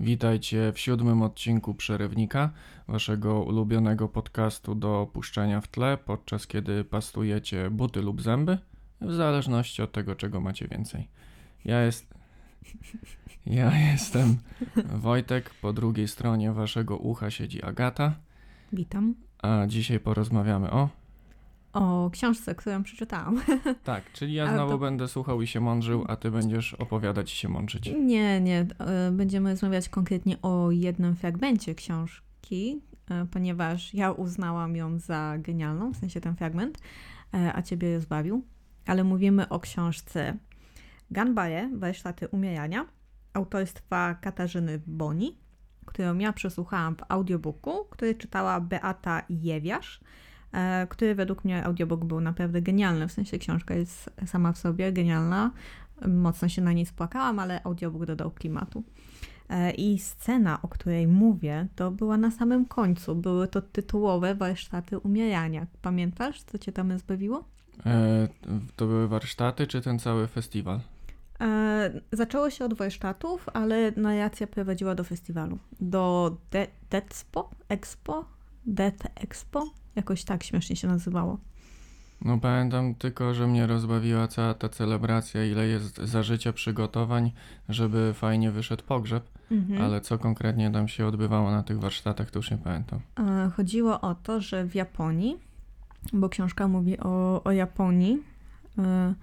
Witajcie w siódmym odcinku Przerywnika, waszego ulubionego podcastu do puszczenia w tle, podczas kiedy pastujecie buty lub zęby, w zależności od tego, czego macie więcej. Ja jest... Ja jestem Wojtek, po drugiej stronie waszego ucha siedzi Agata, Witam. a dzisiaj porozmawiamy o... O książce, którą przeczytałam. Tak, czyli ja znowu to- będę słuchał i się mądrzył, a ty będziesz opowiadać i się mączyć. Nie, nie. e, Będziemy rozmawiać konkretnie o jednym fragmencie książki, e, ponieważ ja uznałam ją za genialną, w sensie ten fragment, e, a ciebie rozbawił. Ale mówimy o książce Ganbaye, Warsztaty umierania, autorstwa Katarzyny Boni, którą ja przesłuchałam w audiobooku, który czytała Beata Jewiasz, który według mnie audiobook był naprawdę genialny, w sensie książka jest sama w sobie genialna, mocno się na niej spłakałam, ale audiobook dodał klimatu. E, I scena, o której mówię, to była na samym końcu. Były to tytułowe warsztaty umierania. Pamiętasz, co cię tam zbawiło? E, to były warsztaty, czy ten cały festiwal? E, zaczęło się od warsztatów, ale narracja prowadziła do festiwalu. Do De- Deadspo? Expo? Death Expo? Jakoś tak śmiesznie się nazywało. No pamiętam tylko, że mnie rozbawiła cała ta celebracja, ile jest za życia przygotowań, żeby fajnie wyszedł pogrzeb, Mhm. ale co konkretnie tam się odbywało na tych warsztatach, to już nie pamiętam. Chodziło o to, że w Japonii, bo książka mówi o, o Japonii, e,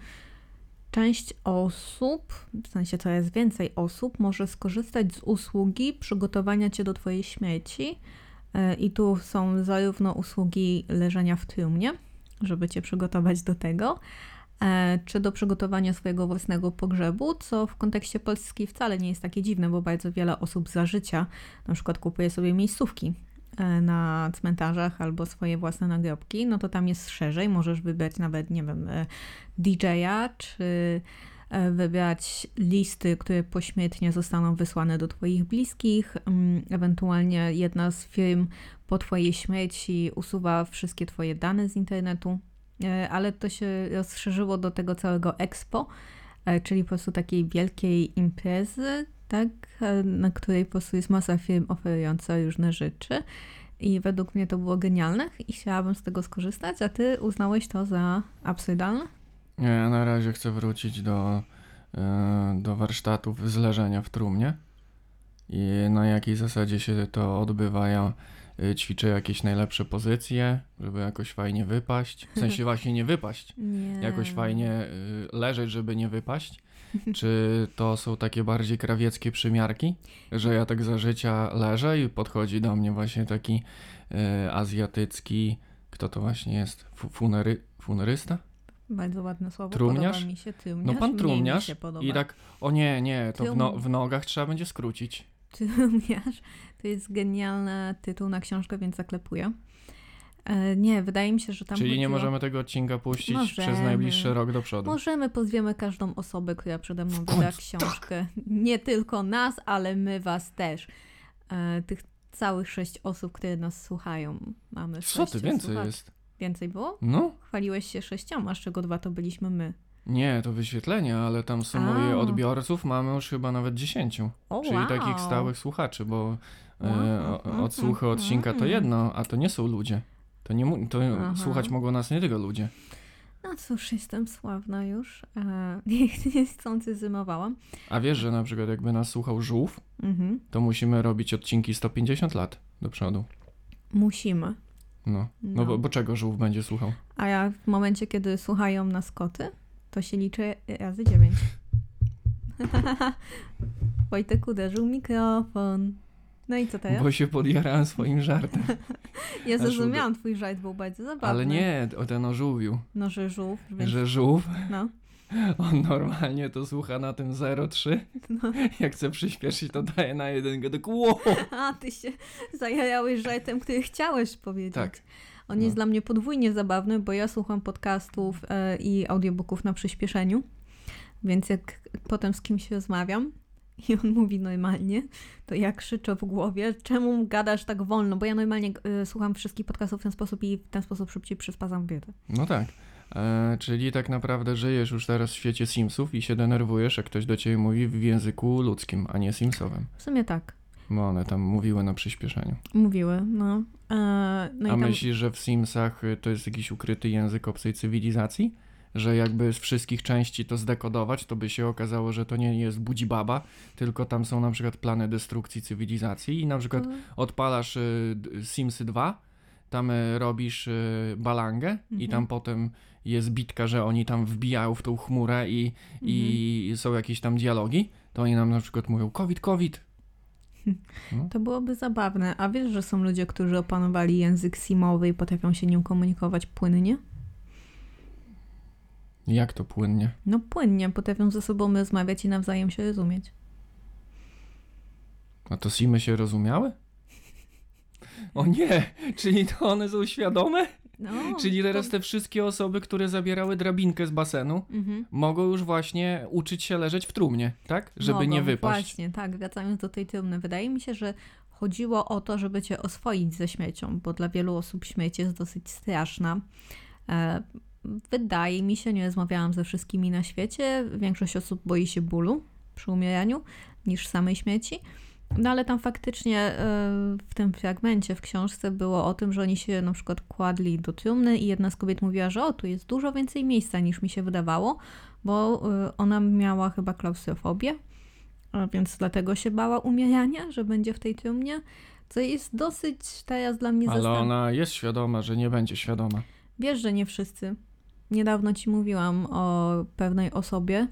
część osób, w sensie coraz więcej osób, może skorzystać z usługi przygotowania cię do twojej śmierci. E, I tu są zarówno usługi leżenia w trumnie, żeby cię przygotować do tego, e, czy do przygotowania swojego własnego pogrzebu, co w kontekście Polski wcale nie jest takie dziwne, bo bardzo wiele osób za życia na przykład kupuje sobie miejscówki e, na cmentarzach albo swoje własne nagrobki, no to tam jest szerzej. Możesz wybrać nawet, nie wiem, DJ-a, czy wybrać listy, które pośmiertnie zostaną wysłane do Twoich bliskich. Mm, Ewentualnie jedna z firm po Twojej śmierci usuwa wszystkie Twoje dane z internetu, E, ale to się rozszerzyło do tego całego expo, e, czyli po prostu takiej wielkiej imprezy, tak, e, na której po prostu jest masa firm oferująca różne rzeczy. I według mnie to było genialne i chciałabym z tego skorzystać, a ty uznałeś to za absurdalne? Nie, ja na razie chcę wrócić do, e, do warsztatów z leżenia w trumnie i na jakiej zasadzie się to odbywa. Ja e, ćwiczę jakieś najlepsze pozycje, żeby jakoś fajnie wypaść, w sensie właśnie nie wypaść, Nie. jakoś fajnie y, leżeć, żeby nie wypaść? Czy to są takie bardziej krawieckie przymiarki, że ja tak za życia leżę i podchodzi do mnie właśnie taki y, azjatycki, kto to właśnie jest? Fu- Funery, funerysta? Bardzo ładne słowo, Trumniarz? podoba mi się trumniarz. No pan trumniarz mi się podoba. i tak, o nie, nie, to w, no, w nogach trzeba będzie skrócić. Trumniarz to jest genialny tytuł na książkę, więc zaklepuję. E, nie, wydaje mi się, że tam Czyli nie chodziło... możemy tego odcinka puścić przez Możemy. najbliższy rok do przodu. Możemy, pozwiemy każdą osobę, która przede mną wyda końcu, książkę. Nie tylko nas, ale my was też. E, tych całych sześć osób, które nas słuchają. Mamy Co ty, więcej słuchaczy. jest? Więcej było? No, Chwaliłeś się sześcioma, z czego dwa to byliśmy my. nie, to wyświetlenia, ale tam sumuję A. odbiorców, mamy już chyba nawet 10. O, Czyli wow. takich stałych słuchaczy, bo e, Wow. o- odsłuchy odcinka to jedno, a to nie są ludzie. To, nie, to Aha. słuchać mogą nas nie tylko ludzie. No cóż, jestem sławna już. E, nie, niechcący zymowałam. A wiesz, że na przykład jakby nas słuchał żółw, Mhm. to musimy robić odcinki 150 lat do przodu. Musimy. No, no, No. Bo, bo czego żółw będzie słuchał? A ja w momencie, kiedy słuchają nas koty, to się liczy razy dziewięć. Wojtek uderzył mikrofon. No i co teraz? Bo się podjarałem swoim żartem. Ja zrozumiałam, twój żart był bardzo zabawny. Ale nie, o ten o żółwiu. No, że żółw, więc Że żółw, no. on normalnie to słucha na tym 0,3. No. Jak chce przyspieszyć, to daje na jedynkę. Tak, wow! A, ty się zajarałeś żartem, który chciałeś powiedzieć. Tak. On jest No. dla mnie podwójnie zabawny, bo ja słucham podcastów e, i audiobooków na przyspieszeniu, więc jak potem z kimś rozmawiam i on mówi normalnie, to ja krzyczę w głowie, czemu gadasz tak wolno, bo ja normalnie e, słucham wszystkich podcastów w ten sposób i w ten sposób szybciej przyspazam wiedzę. No tak. E, czyli tak naprawdę żyjesz już teraz w świecie Simsów i się denerwujesz, jak ktoś do ciebie mówi w języku ludzkim, a nie Simsowym. W sumie tak. Bo one tam mówiły na przyspieszeniu. Mówiły, no. E, no i A tam, myślisz, że w Simsach y, to jest jakiś ukryty język obcej cywilizacji? Że jakby z wszystkich części to zdekodować, to by się okazało, że to nie jest Budzibaba, tylko tam są na przykład plany destrukcji cywilizacji i na przykład odpalasz y, Simsy 2, tam y, robisz balangę i Mhm. tam potem jest bitka, że oni tam wbijają w tą chmurę i, i Mhm. są jakieś tam dialogi, to oni nam na przykład mówią COVID, COVID. No. To byłoby zabawne. A wiesz, że są ludzie, którzy opanowali język simowy i potrafią się nim komunikować płynnie? Jak to płynnie? No płynnie, potrafią ze sobą rozmawiać i nawzajem się rozumieć. A to Simy się rozumiały? O nie, czyli to one są świadome? No, Czyli teraz to... te wszystkie osoby, które zabierały drabinkę z basenu, Mhm. mogą już właśnie uczyć się leżeć w trumnie, tak? Żeby Mogą, nie wypaść. Właśnie, tak, wracając do tej trumny. Wydaje mi się, że chodziło o to, żeby cię oswoić ze śmiecią, bo dla wielu osób śmieć jest dosyć straszna. E, wydaje mi się, nie rozmawiałam ze wszystkimi na świecie, większość osób boi się bólu przy umieraniu niż samej śmieci. No ale tam faktycznie e, w tym fragmencie w książce było o tym, że oni się na przykład kładli do trumny i jedna z kobiet mówiła, że o, tu jest dużo więcej miejsca niż mi się wydawało, bo y, ona miała chyba klaustrofobię, więc dlatego się bała umierania, że będzie w tej trumnie, co jest dosyć teraz dla mnie Ale zastan- ona jest świadoma, że nie będzie świadoma. Wiesz, że nie wszyscy. Niedawno ci mówiłam o pewnej osobie,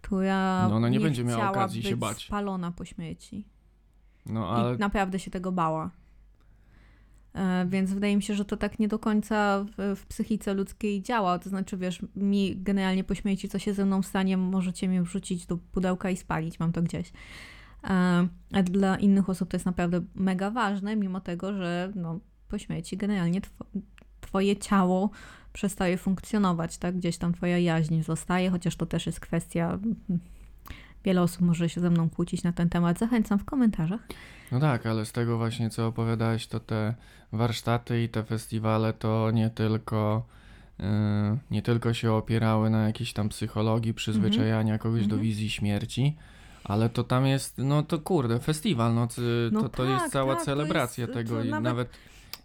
która No ona nie będzie miała okazji się bać. spalona po śmierci. No ale I naprawdę się tego bała. E, Więc wydaje mi się, że to tak nie do końca w, w psychice ludzkiej działa. To znaczy, wiesz, mi generalnie po śmierci, co się ze mną stanie, możecie mnie wrzucić do pudełka i spalić, mam to gdzieś. E, A dla innych osób to jest naprawdę mega ważne, mimo tego, że no, po śmierci generalnie two, twoje ciało przestaje funkcjonować, tak? Gdzieś tam twoja jaźń zostaje, chociaż to też jest kwestia... Wiele osób może się ze mną kłócić na ten temat. Zachęcam w komentarzach. No tak, ale z tego właśnie co opowiadałeś, to te warsztaty i te festiwale to nie tylko yy, nie tylko się opierały na jakiejś tam psychologii, przyzwyczajania kogoś do Mhm. wizji śmierci, ale to tam jest, no to kurde, festiwal, No to, to tak, jest cała tak, celebracja jest- tego i nawet- nawet,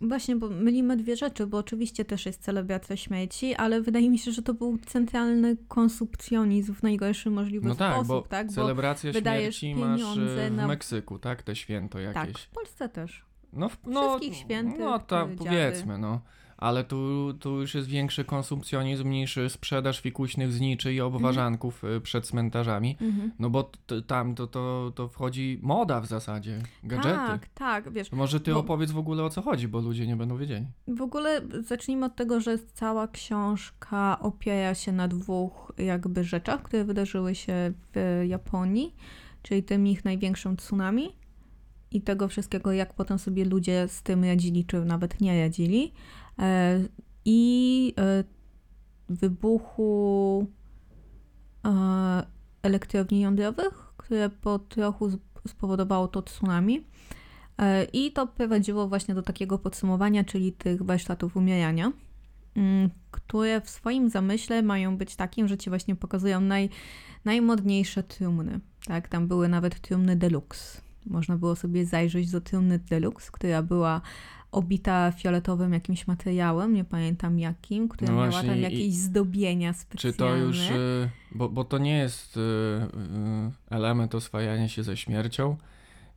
Właśnie, bo mylimy dwie rzeczy, bo oczywiście też jest celebracja śmierci, ale wydaje mi się, że to był centralny konsumpcjonizm w najgorszy możliwy no tak, sposób, bo tak? Bo celebracja śmierci masz yy, w na- Meksyku, tak, te święto tak, jakieś. w Polsce też. No, w- no, Wszystkich świętych, No dziady. powiedzmy, no. Ale tu, tu już jest większy konsumpcjonizm niż sprzedaż fikuśnych zniczy i obwarzanków y, przed cmentarzami. Mhm. No bo t- tam to, to, to wchodzi moda w zasadzie, gadżety. Tak, tak, wiesz, Może ty bo- opowiedz w ogóle o co chodzi, bo ludzie nie będą wiedzieli. W ogóle zacznijmy od tego, że cała książka opiera się na dwóch jakby rzeczach, które wydarzyły się w Japonii, czyli tym ich największym tsunami i tego wszystkiego, jak potem sobie ludzie z tym radzili, czy nawet nie radzili. E, I e, wybuchu e, elektrowni jądrowych, które po trochu spowodowało to tsunami. I to prowadziło właśnie do takiego podsumowania, czyli tych warsztatów umierania, mm, które w swoim zamyśle mają być takim, że ci właśnie pokazują naj, najmodniejsze trumny. Tak, tam były nawet trumny deluxe. Można było sobie zajrzeć do trumny deluxe, która była obita fioletowym jakimś materiałem, nie pamiętam jakim, która No miała właśnie tam i- jakieś zdobienia specjalne. Czy to już, y, bo, bo to nie jest y, y, element oswajania się ze śmiercią,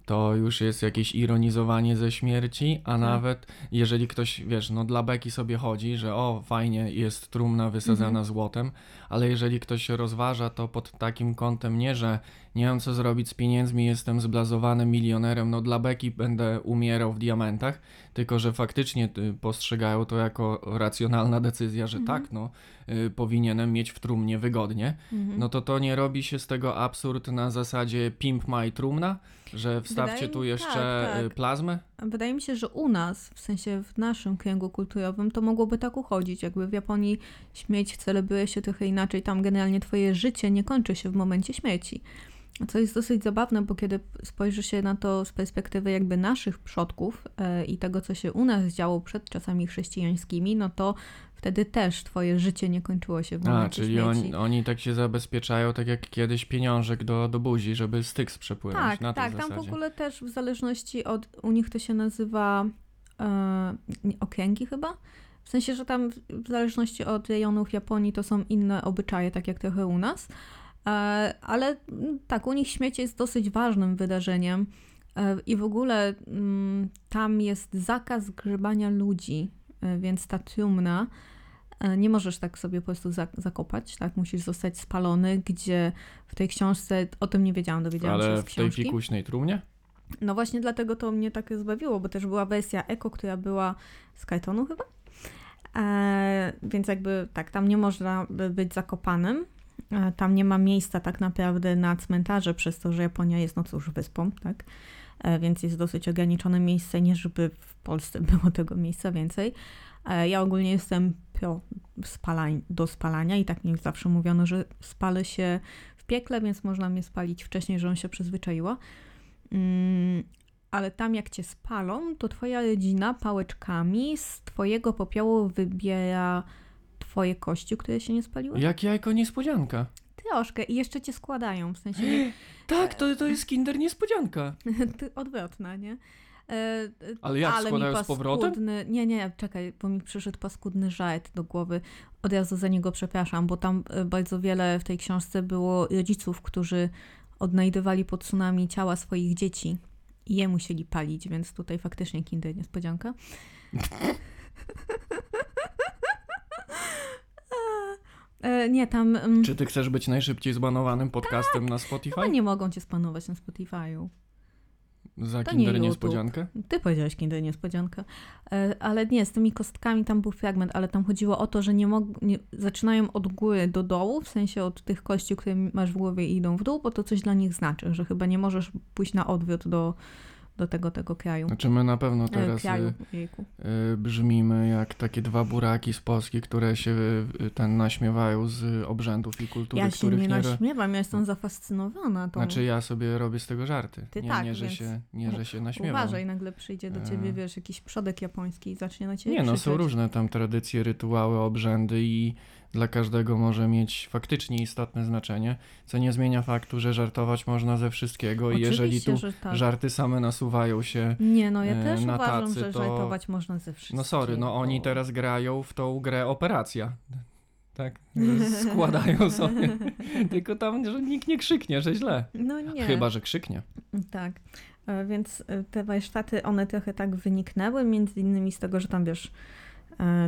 to już jest jakieś ironizowanie ze śmierci, a Tak. nawet jeżeli ktoś, wiesz, no dla beki sobie chodzi, że o, fajnie jest trumna wysadzana Mhm. złotem, ale jeżeli ktoś się rozważa, to pod takim kątem nie, że nie wiem co zrobić z pieniędzmi, jestem zblazowanym milionerem, no dla beki będę umierał w diamentach, tylko że faktycznie y, postrzegają to jako racjonalna decyzja, że Mhm. tak, no y, powinienem mieć w trumnie wygodnie, Mhm. no to to nie robi się z tego absurd na zasadzie pimp my trumna, że wstawcie Wydaje tu jeszcze tak, y, tak. plazmę? Wydaje mi się, że u nas, w sensie w naszym kręgu kulturowym, to mogłoby tak uchodzić. Jakby w Japonii śmierć celebruje się trochę inaczej. Tam generalnie twoje życie nie kończy się w momencie śmierci. Co jest dosyć zabawne, bo kiedy spojrzy się na to z perspektywy jakby naszych przodków e, i tego, co się u nas działo przed czasami chrześcijańskimi, no to wtedy też twoje życie nie kończyło się w A, momencie czyli śmierci. oni, tak się zabezpieczają, tak jak kiedyś pieniążek do, do buzi, żeby styks przepłynąć Tak, na tak. Tam zasadzie. w ogóle też w zależności od. U nich to się nazywa okręgi chyba. W sensie, że tam w- w zależności od rejonów Japonii to są inne obyczaje, tak jak trochę u nas. E, ale mm, tak, u nich śmieć jest dosyć ważnym wydarzeniem. E, I w ogóle mm, tam jest zakaz grzebania ludzi, e, więc ta trumna nie możesz tak sobie po prostu za- zakopać, tak? Musisz zostać spalony, gdzie w tej książce, o tym nie wiedziałam, dowiedziałam się Ale z w tej książki. fikuśnej trumnie? No właśnie dlatego to mnie tak zbawiło, bo też była wersja Eko, która była z kartonu chyba. E, więc jakby tak, tam nie można by być zakopanym. Tam nie ma miejsca tak naprawdę na cmentarze, przez to, że Japonia jest no cóż wyspą, tak? E, więc jest dosyć ograniczone miejsce, nie żeby w Polsce było tego miejsca więcej. E, ja ogólnie jestem pro spalań, do spalania i tak mi zawsze mówiono, że spalę się w piekle, więc można mnie spalić wcześniej, żebym się przyzwyczaiła. Mm, ale tam jak cię spalą, to twoja rodzina pałeczkami z twojego popiołu wybiera twoje kości, które się nie spaliły. Jak jajko niespodzianka. Troszkę i jeszcze cię składają, w sensie nie, Tak, to, to jest kinder niespodzianka. odwrotna, nie? E, e, Ale jak, ale składają mi z powrotem? paskudny, nie, nie, czekaj, bo mi przyszedł paskudny żart do głowy. Od razu za niego przepraszam, bo tam e, bardzo wiele w tej książce było rodziców, którzy odnajdywali pod tsunami ciała swoich dzieci i je musieli palić, więc tutaj faktycznie kinder niespodzianka. E, Nie, tam mm, Czy ty chcesz być najszybciej zbanowanym podcastem na chyba Spotify? nie mogą cię spanować na Spotify'u. Za to kinder nie niespodziankę? Ty powiedziałeś kiedy niespodzianka. E, Ale nie, z tymi kostkami tam był fragment, ale tam chodziło o to, że nie, mog- nie zaczynają od góry do dołu, w sensie od tych kości, które masz w głowie i idą w dół, bo to coś dla nich znaczy, że chyba nie możesz pójść na odwiot do, do tego, tego kraju. Znaczy my na pewno E, teraz kraju, y, y, brzmimy jak takie dwa buraki z Polski, które się y, ten naśmiewają z obrzędów i kultury, Ja się których nie ro- naśmiewam, ja jestem zafascynowana tą... Znaczy ja sobie robię z tego żarty. Ty nie, tak, nie, że więc się, nie, że się naśmiewam. Uważaj, nagle przyjdzie do ciebie, E. wiesz, jakiś przodek japoński i zacznie na ciebie Nie, no są różne tam tradycje, rytuały, obrzędy i dla każdego może mieć faktycznie istotne znaczenie, co nie zmienia faktu, że żartować można ze wszystkiego i jeżeli tu tak. żarty same nasuwają się, Nie, no ja e, też na uważam, tacy, że to- żartować można ze wszystkiego. no sorry, no oni teraz grają w tą grę Operacja. Tak, składają sobie. Tylko tam, że nikt nie krzyknie, że źle. No nie. Chyba, że krzyknie. Tak. E, Więc e, te warsztaty, one trochę tak wyniknęły, między innymi z tego, że tam wiesz,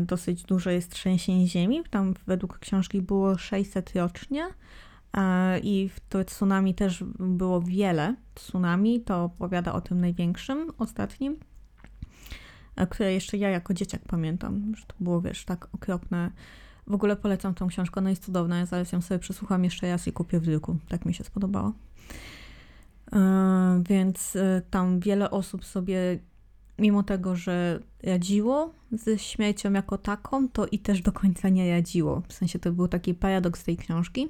dosyć dużo jest trzęsień ziemi. Tam według książki było 600 rocznie. e, I w tsunami też było wiele tsunami. To opowiada o tym największym, ostatnim, e, które jeszcze ja jako dzieciak pamiętam, że to było, wiesz, tak okropne. W ogóle polecam tą książkę, ona jest cudowna. Ja zaraz ją sobie przesłucham jeszcze raz i kupię w druku. Tak mi się spodobało. E, Więc e, tam wiele osób sobie, mimo tego, że radziło ze śmiercią jako taką, to i też do końca nie radziło. W sensie to był taki paradoks tej książki,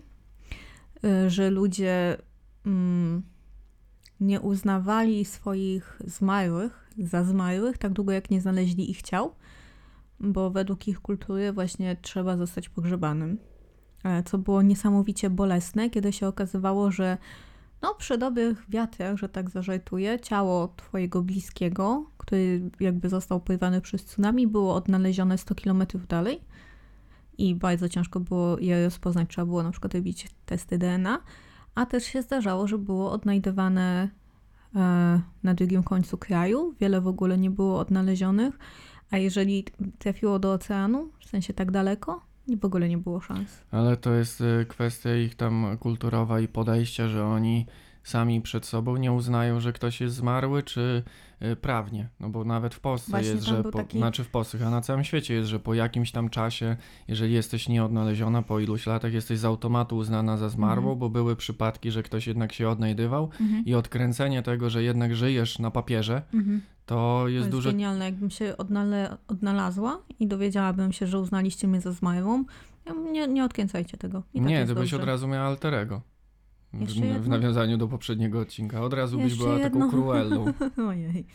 e, że ludzie mm, nie uznawali swoich zmarłych za zmarłych tak długo, jak nie znaleźli ich ciał, bo według ich kultury właśnie trzeba zostać pogrzebanym. E, Co było niesamowicie bolesne, kiedy się okazywało, że no, przy dobrych wiatrach, że tak zażartuję, ciało twojego bliskiego, który jakby został porwany przez tsunami, było odnalezione 100 km dalej i bardzo ciężko było je rozpoznać. Trzeba było na przykład robić testy DNA, a też się zdarzało, że było odnajdywane e, na drugim końcu kraju. Wiele w ogóle nie było odnalezionych, a jeżeli trafiło do oceanu, w sensie tak daleko, w ogóle nie było szans. Ale to jest y, kwestia ich tam kulturowa i podejścia, że oni sami przed sobą nie uznają, że ktoś jest zmarły, czy y, prawnie. No bo nawet w Polsce Właśnie jest, że po, taki- znaczy w Polsce, a na całym świecie jest, że po jakimś tam czasie, jeżeli jesteś nieodnaleziona, po iluś latach jesteś z automatu uznana za zmarłą, Mhm. bo były przypadki, że ktoś jednak się odnajdywał i odkręcenie tego, że jednak żyjesz na papierze, Mhm. To jest jest dużo genialne. Jakbym się odnale, odnalazła i dowiedziałabym się, że uznaliście mnie za bym- nie, nie odkręcajcie tego. I tak nie, ty byś od razu miała alterego. w, w nawiązaniu do poprzedniego odcinka. Od razu byś Jeszcze była jedno. taką Cruellą. Ojej.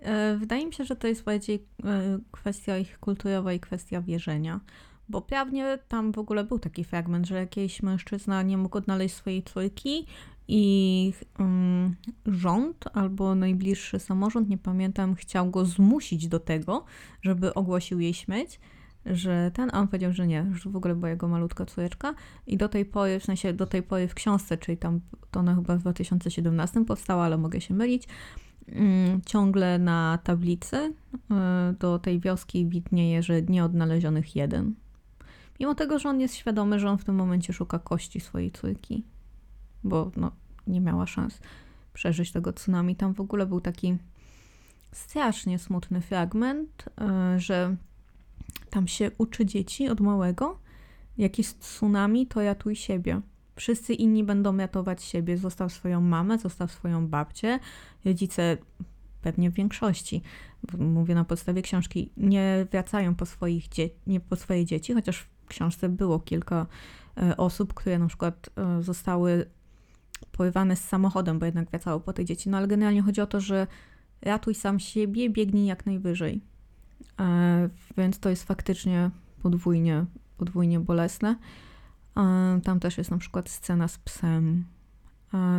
E, Wydaje mi się, że to jest bardziej e, kwestia ich kulturowa i kwestia wierzenia. Bo pewnie tam w ogóle był taki fragment, że jakiś mężczyzna nie mógł odnaleźć swojej córki i mm, rząd albo najbliższy samorząd, nie pamiętam, chciał go zmusić do tego, żeby ogłosił jej śmierć, że ten, a on powiedział, że nie, że w ogóle była jego malutka córeczka i do tej pory, w sensie do tej pory w książce, czyli tam to ona chyba w 2017 powstała, ale mogę się mylić, mm, ciągle na tablicy y, do tej wioski widnieje, że nieodnalezionych jeden. Mimo tego, że on jest świadomy, że on w tym momencie szuka kości swojej córki, bo no, nie miała szans przeżyć tego tsunami. Tam w ogóle był taki strasznie smutny fragment, y, że tam się uczy dzieci od małego, jak jest tsunami, to ratuj siebie. Wszyscy inni będą ratować siebie. Zostaw swoją mamę, zostaw swoją babcię. Rodzice pewnie w większości, mówię na podstawie książki, nie wracają po, swoich nie po swoje dzieci, chociaż książce było kilka e, osób, które na przykład e, zostały porywane z samochodem, bo jednak wracały po te dzieci. No ale generalnie chodzi o to, że ratuj sam siebie, biegnij jak najwyżej. E, więc to jest faktycznie podwójnie, podwójnie bolesne. Tam też jest na przykład scena z psem,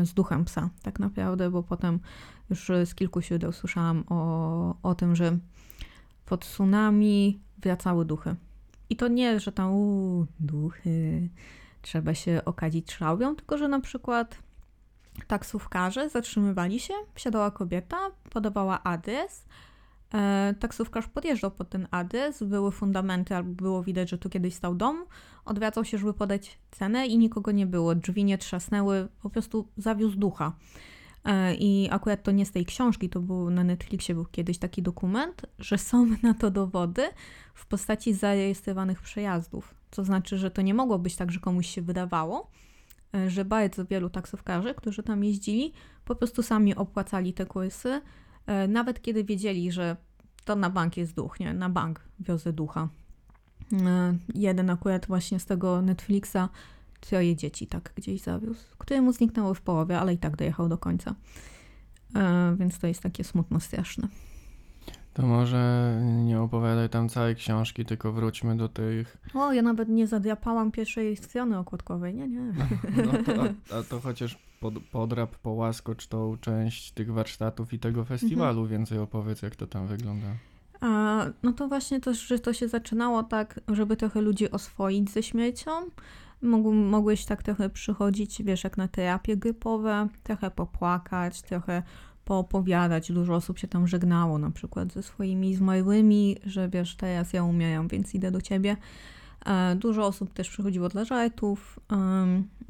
z duchem psa, tak naprawdę, bo potem już z kilku źródeł słyszałam o, o tym, że po tsunami wracały duchy. I to nie, że tam u, duchy, trzeba się okadzić szraubią, tylko że na przykład taksówkarze zatrzymywali się, wsiadała kobieta, podawała adres, E, taksówkarz podjeżdżał pod ten adres, były fundamenty, albo było widać, że tu kiedyś stał dom, odwracał się, żeby podać cenę i nikogo nie było, drzwi nie trzasnęły, po prostu zawiózł ducha. E, I akurat to nie z tej książki, to był na Netflixie był kiedyś taki dokument, że są na to dowody w postaci zarejestrowanych przejazdów. To znaczy, że to nie mogło być tak, że komuś się wydawało, e, że bardzo wielu taksówkarzy, którzy tam jeździli, po prostu sami opłacali te kursy, E, Nawet kiedy wiedzieli, że to na bank jest duch, nie? Na bank wiozę ducha. Jeden akurat właśnie z tego Netflixa troje dzieci tak gdzieś zawiózł, któremu zniknęło w połowie, ale i tak dojechał do końca. E, Więc to jest takie smutno straszne. To może nie opowiadaj tam całej książki, tylko wróćmy do tych. O, ja nawet nie zadrapałam pierwszej strony okładkowej, nie, nie. No to, a, a to chociaż pod, podrap, połaskocz tą część tych warsztatów i tego festiwalu. Więcej opowiedz, jak to tam wygląda. A, no to właśnie też, że to się zaczynało tak, żeby trochę ludzi oswoić ze śmiercią. Mógł, mogłeś tak trochę przychodzić, wiesz, jak na terapie grypowe, trochę popłakać, trochę poopowiadać. Dużo osób się tam żegnało na przykład ze swoimi zmarłymi, że wiesz, teraz ja umieram, więc idę do ciebie. E, Dużo osób też przychodziło dla żartów.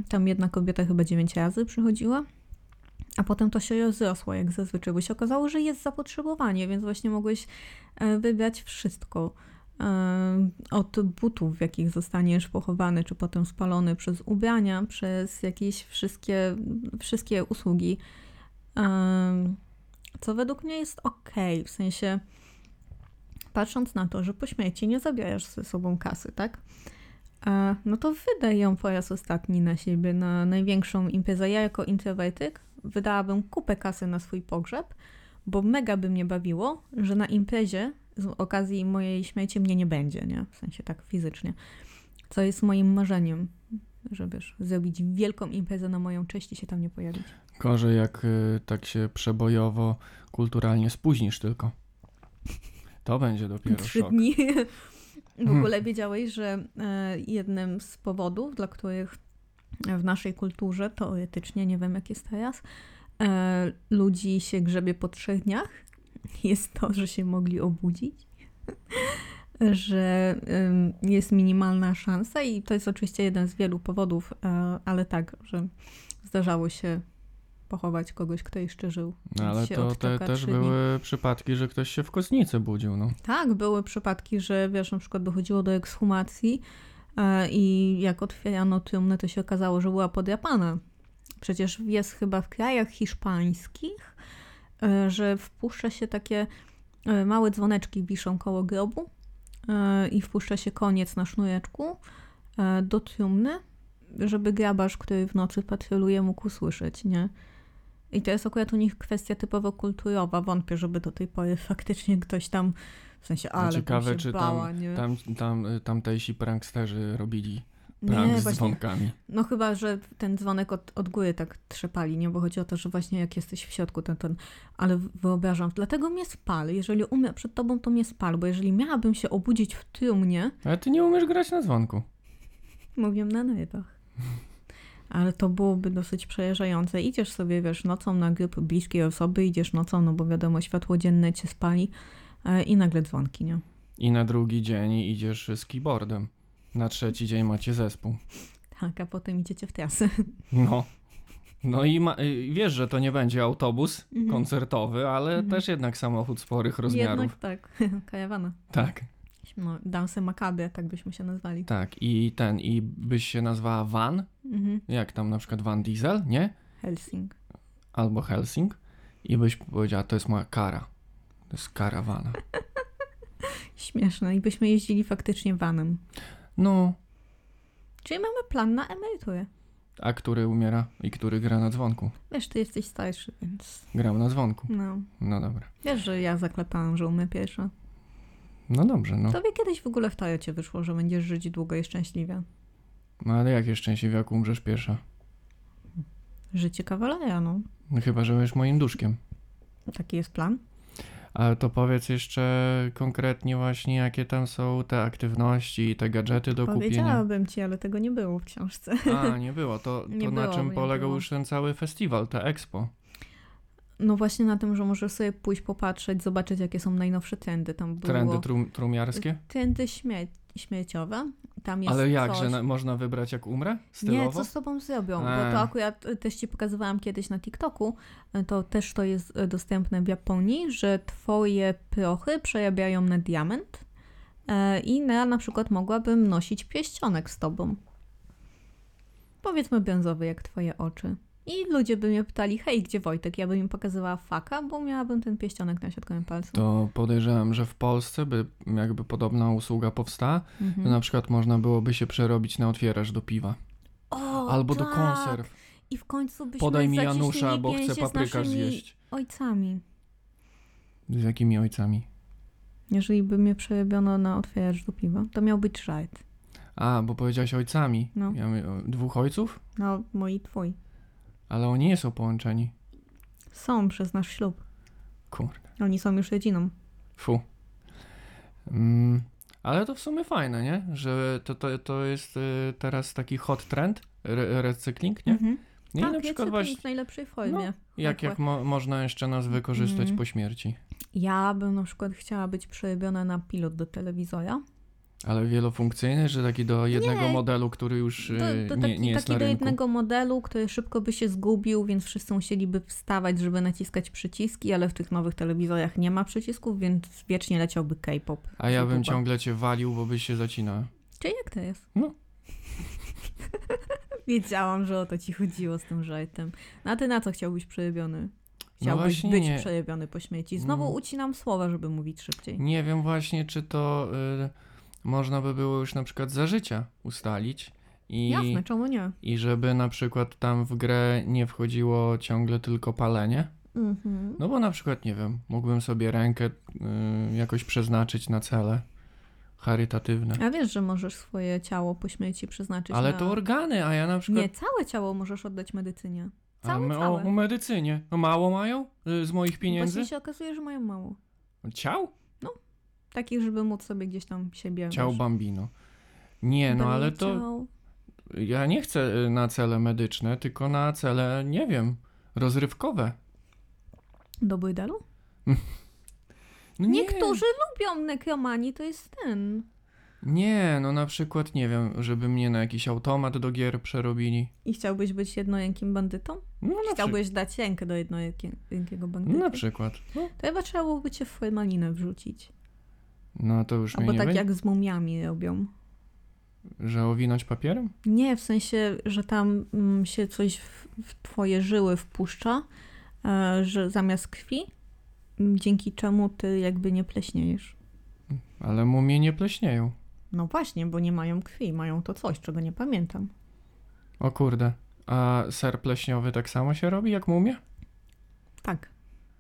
Tam jedna kobieta chyba dziewięć razy przychodziła. A potem to się rozrosło, jak zazwyczaj, bo się okazało, że jest zapotrzebowanie, więc właśnie mogłeś e, wybrać wszystko. E, Od butów, w jakich zostaniesz pochowany, czy potem spalony, przez ubrania, przez jakieś wszystkie, wszystkie usługi. E, Co według mnie jest ok, w sensie patrząc na to, że po śmierci nie zabierasz ze sobą kasy, tak? E, No to wydaj ją po raz ostatni na siebie, na największą imprezę. Ja jako introwertyk wydałabym kupę kasy na swój pogrzeb, bo mega by mnie bawiło, że na imprezie z okazji mojej śmierci mnie nie będzie, nie? W sensie tak fizycznie. Co jest moim marzeniem, że wiesz, zrobić wielką imprezę na moją cześć i się tam nie pojawić. Gorzej, jak y, tak się przebojowo, kulturalnie spóźnisz tylko. To będzie dopiero Trzy szok. dni. W ogóle wiedziałeś, że e, jednym z powodów, dla których w naszej kulturze, teoretycznie, nie wiem jak jest teraz, e, ludzi się grzebie po trzech dniach, jest to, że się mogli obudzić. że jest minimalna szansa i to jest oczywiście jeden z wielu powodów, e, ale tak, że zdarzało się pochować kogoś, kto jeszcze żył. No, ale to te, też były przypadki, że ktoś się w kostnicy budził. No. Tak, były przypadki, że wiesz, na przykład dochodziło do ekshumacji e, i jak otwierano trumnę, to się okazało, że była podrapana. Przecież jest chyba w krajach hiszpańskich, że wpuszcza się takie e, małe dzwoneczki wiszą koło grobu e, i wpuszcza się koniec na sznureczku e, do trumny żeby grabarz, który w nocy patroluje, mógł usłyszeć, nie? I to jest akurat u nich kwestia typowo kulturowa. Wątpię, żeby do tej pory faktycznie ktoś tam, w sensie, ale ciekawe, się czy bała, nie? Tam, tam, tamtejsi pranksterzy robili nie, prank z dzwonkami. no chyba, że ten dzwonek od, od góry tak trzepali, nie? Bo chodzi o to, że właśnie jak jesteś w środku, ten, ten, ale wyobrażam, dlatego mnie spal. Jeżeli umrę przed tobą, to mnie spal, bo jeżeli miałabym się obudzić w trumnie, Ale ty nie umiesz grać na dzwonku. Mówią na nerwach. Ale to byłoby dosyć przerażające. Idziesz sobie, wiesz, nocą na grób bliskiej osoby, idziesz nocą, no bo wiadomo, światło dzienne cię spali e, i nagle dzwonki, nie? I na drugi dzień idziesz z keyboardem. Na trzeci dzień macie zespół. Tak, a potem idziecie w trasę. No. No i ma, y, wiesz, że to nie będzie autobus Mhm. koncertowy, ale Mhm. też jednak samochód sporych rozmiarów. Jednak tak, karawana. Tak, No, Danse Macabre, tak byśmy się nazwali. tak. I ten, i byś się nazwała Van, Mhm. jak tam na przykład Van Diesel, nie? Helsing. Albo Helsing. I byś powiedziała, to jest moja kara. To jest karawana. Śmieszne. I byśmy jeździli faktycznie vanem. No, Czyli mamy plan na emeryturę. a który umiera i który gra na dzwonku? Wiesz, ty jesteś starszy, więc Gram na dzwonku. no. No dobra. Wiesz, że ja zaklepałam, że umrę pierwsza. No dobrze, no. Tobie kiedyś w ogóle w Toyocie wyszło, że będziesz żyć długo i szczęśliwie. No ale jakie szczęśliwie, jak umrzesz pierwsza? Życie kawalera, no. No chyba, że będziesz moim duszkiem. Taki jest plan. Ale to powiedz jeszcze konkretnie właśnie, jakie tam są te aktywności i te gadżety do kupienia. Powiedziałabym ci, ale tego nie było w książce. A, nie było. To, Nie to na było, czym nie polegał było. już ten cały festiwal, te expo? No właśnie na tym, że możesz sobie pójść popatrzeć, zobaczyć jakie są najnowsze trendy. Tam było... Trendy trum, trumiarskie? Trendy śmie- śmierciowe. Tam jest Ale jak, coś... że na, można wybrać jak umrę? Stylowo? Nie, co z tobą zrobią? Bo A. to akurat też ci pokazywałam kiedyś na TikToku, to też to jest y, dostępne w Japonii, że twoje prochy przerabiają na diament e, i ja na przykład mogłabym nosić pierścionek z tobą. Powiedzmy brązowy jak twoje oczy. I ludzie by mnie pytali, hej, gdzie Wojtek? Ja bym im pokazywała faka, bo miałabym ten pierścionek na środkowym palcu. To podejrzewam, że w Polsce by jakby podobna usługa powstała, Mhm. to na przykład można byłoby się przerobić na otwieracz do piwa. o, Albo do tak! konserw. I w końcu byśmy Podaj mi Janusza, bo chcę paprykarz zjeść. ojcami. Z jakimi ojcami? Jeżeli by mnie przerobiono na otwieracz do piwa, to miał być żart. A, bo powiedziałaś ojcami. No. Ja dwóch ojców? No, mój i twój. Ale oni nie są połączeni. Są przez nasz ślub. Kurde. Oni są już rodziną. Fu. Mm, ale to w sumie fajne, nie? Że to, to, to jest y, teraz taki hot trend, re, recykling, nie? Mhm. Nie, tak, na przykład recykling właśnie w najlepszej formie. jak, jak mo, można jeszcze nas wykorzystać Mhm. po śmierci. Ja bym na przykład chciała być przerobiona na pilot do telewizora. Ale wielofunkcyjny, że taki do jednego Nie. modelu, który już y, to nie, taki, nie jest taki na do rynku. jednego modelu, który szybko by się zgubił, więc wszyscy musieliby wstawać, żeby naciskać przyciski, ale w tych nowych telewizorach nie ma przycisków, więc wiecznie leciałby K-pop. A ja bym ciągle cię walił, bo byś się zacinał. Czyli jak to jest? No. Wiedziałam, że o to ci chodziło z tym żartem. No a ty na co chciałbyś przerobiony? No Chciałbyś właśnie być nie. przerobiony po śmieci. Znowu Mm. ucinam słowa, żeby mówić szybciej. Nie wiem właśnie, czy to y, można by było już na przykład za życia ustalić. I, Jasne, czemu nie? I żeby na przykład tam w grę nie wchodziło ciągle tylko palenie. Mhm. No bo na przykład, nie wiem, mógłbym sobie rękę y, jakoś przeznaczyć na cele charytatywne. A wiesz, że możesz swoje ciało po śmierci przeznaczyć Ale na... to organy, a ja na przykład... Nie, całe ciało możesz oddać medycynie. a Całe, o, całe. o medycynie. No mało mają y, z moich pieniędzy? Właśnie się okazuje, że mają mało. Ciał? Takich, żeby móc sobie gdzieś tam siebie... Wiesz, bambino. Nie, no ale to... ciał. Ja nie chcę y, na cele medyczne, tylko na cele, nie wiem, rozrywkowe. Do burdelu? No nie, Niektórzy lubią nekromanii, to jest ten. Nie, no na przykład, nie wiem, żeby mnie na jakiś automat do gier przerobili. I chciałbyś być jednorękim bandytą? No na, przy... Chciałbyś dać rękę do jednorękiego bandyty? na przykład. No, To chyba trzeba byłoby cię w formalinę wrzucić. No to już mnie Albo nie tak będzie, jak z mumiami robią. że owinąć papierem? Nie, w sensie, że tam mm, się coś w, w twoje żyły wpuszcza, e, że zamiast krwi, m, dzięki czemu ty jakby nie pleśniejesz. Ale mumie nie pleśnieją. No właśnie, bo nie mają krwi, mają to coś, czego nie pamiętam. O kurde. A ser pleśniowy tak samo się robi jak mumie? Tak.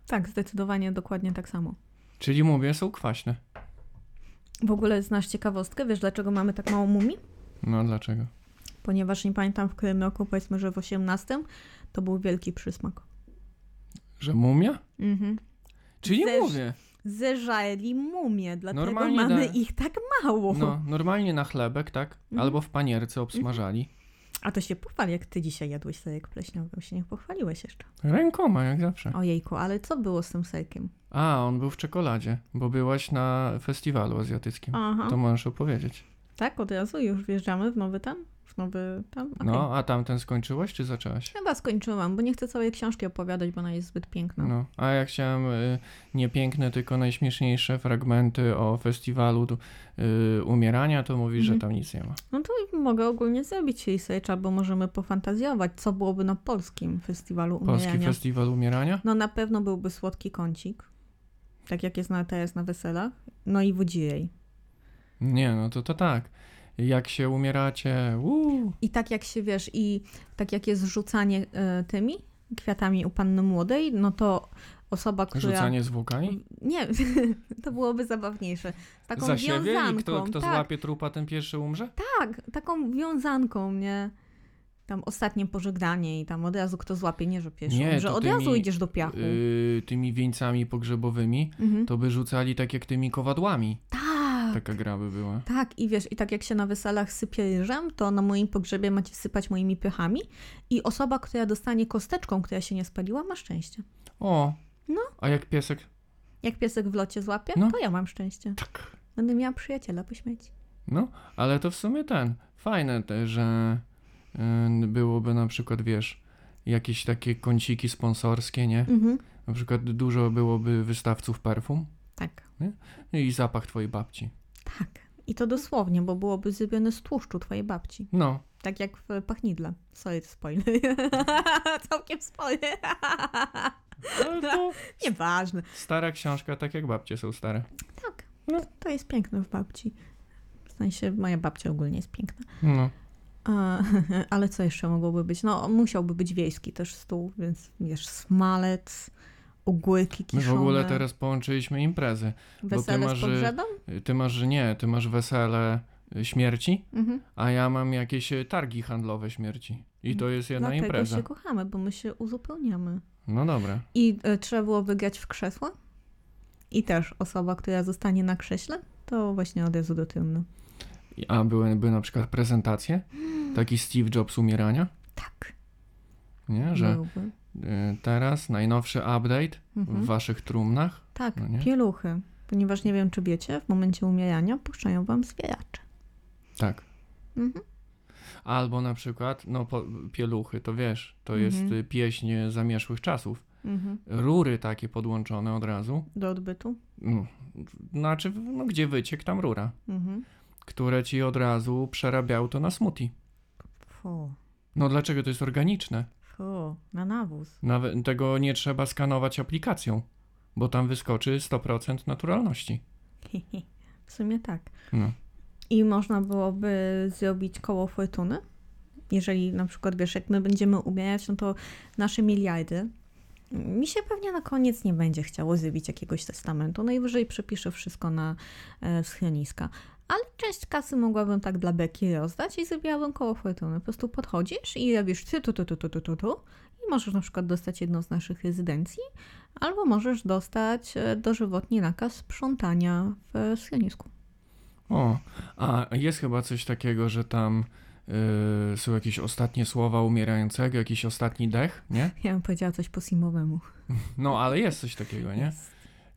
Tak, zdecydowanie dokładnie tak samo. Czyli mumie są kwaśne. W ogóle znasz ciekawostkę? Wiesz, dlaczego mamy tak mało mumii? No dlaczego? Ponieważ nie pamiętam w którym roku, powiedzmy, że w XVIII, to był wielki przysmak. Że mumia? Mhm. Czyli Zesz- mówię. Zeżarli mumie, dlatego Normalnie mamy da- ich tak mało. No, normalnie na chlebek, tak? Mhm. Albo w panierce obsmażali. A to się pochwal, jak ty dzisiaj jadłeś serek pleśniowy. Się nie pochwaliłeś jeszcze. Rękoma, jak zawsze. Ojejku, ale co było z tym serkiem? A, on był w czekoladzie, bo byłaś na festiwalu azjatyckim. Aha. To możesz opowiedzieć. Tak, od razu już wjeżdżamy w nowy tam? W nowy tam? Okej. No, a tamten skończyłaś, czy zaczęłaś? Chyba skończyłam, bo nie chcę całej książki opowiadać, bo ona jest zbyt piękna. No, a ja chciałem y, nie piękne, tylko najśmieszniejsze fragmenty o festiwalu y, umierania, to mówisz, że Mhm. tam nic nie ma. No to mogę ogólnie zrobić research, albo możemy pofantazjować, co byłoby na polskim festiwalu Polski umierania. festiwal umierania? No na pewno byłby słodki kącik, tak jak jest na teraz na weselach, no i wodzirej. Nie, no to to tak. Jak się umieracie, uuu. I tak jak się, wiesz, i tak jak jest rzucanie e, tymi kwiatami u panny młodej, no to osoba, która... Rzucanie zwłokami? Nie, to byłoby zabawniejsze. Taką Za siebie wiązanką. i kto, kto tak, złapie trupa, ten pierwszy umrze? tak, taką wiązanką, nie? Tam ostatnie pożegnanie i tam od razu kto złapie, nie że pierwszy, Nie, że od tymi, razu idziesz do piachu. Yy, tymi wieńcami pogrzebowymi, Mhm. to by rzucali tak jak tymi kowadłami. Tak, Taka gra by była. tak i wiesz, i tak jak się na weselach sypie ryżem, to na moim pogrzebie macie sypać moimi pychami i osoba, która dostanie kosteczką, która się nie spaliła, ma szczęście. O, No. a jak piesek? Jak piesek w locie złapie, No. to ja mam szczęście. Tak. Będę miała przyjaciela po śmierci. No, ale to w sumie ten, fajne te, że byłoby na przykład, wiesz, jakieś takie kąciki sponsorskie, nie? Mhm. Na przykład dużo byłoby wystawców perfum Tak, i zapach twojej babci. tak. I to dosłownie, bo byłoby zrobione z tłuszczu twojej babci. No, Tak jak w pachnidle. Sorry, spoiler. Całkiem spoiler. ale to Nieważne. stara książka, tak jak babcie są stare. Tak, No. to, to jest piękne w babci. W sensie moja babcia ogólnie jest piękna. No, ale co jeszcze mogłoby być? No, musiałby być wiejski też stół, więc wiesz, smalec, ogórki my kiszone. w ogóle teraz połączyliśmy imprezy. Wesele masz, z pogrzebem? Ty masz, że nie, ty masz wesele y, śmierci, Mhm. a ja mam jakieś y, targi handlowe śmierci. I to jest jedna Dlatego impreza. się kochamy, bo my się uzupełniamy. No dobra. I e, trzeba było wygrać w krzesła. I też osoba, która zostanie na krześle, to właśnie od razu do trumny. A byłyby na przykład prezentacje? Taki Steve Jobs umierania? Tak, Nie, że byłby. y, teraz najnowszy update Mhm. w waszych trumnach. Tak, no pieluchy. Ponieważ nie wiem, czy wiecie, w momencie umierania puszczają wam zwieracze. Tak. Mhm. Albo na przykład, no po, pieluchy, to wiesz, to jest Mhm. y, pieśń zamierzchłych czasów. Mhm. Rury takie podłączone od razu. Do odbytu. No, znaczy, no, gdzie wyciek, tam rura. Mhm. Które ci od razu przerabiały to na smoothie. Fu, No dlaczego to jest organiczne? fu, na nawóz. Nawet tego nie trzeba skanować aplikacją, bo tam wyskoczy 100% naturalności. W sumie tak. No. I można byłoby zrobić koło fortuny. Jeżeli na przykład, wiesz, jak my będziemy umierać, no to nasze miliardy, mi się pewnie na koniec nie będzie chciało zrobić jakiegoś testamentu. Najwyżej przepiszę wszystko na e, schroniska. Ale część kasy mogłabym tak dla beki rozdać i zrobiłabym koło fortuny. Po prostu podchodzisz i robisz ty, tu, tu, tu, tu, tu, tu, tu i możesz na przykład dostać jedną z naszych rezydencji, albo możesz dostać e, dożywotni nakaz sprzątania w schronisku. O, a jest chyba coś takiego, że tam y, są jakieś ostatnie słowa umierającego, jakiś ostatni dech, nie? Ja bym powiedziała coś po simowemu. No, ale jest coś takiego, nie?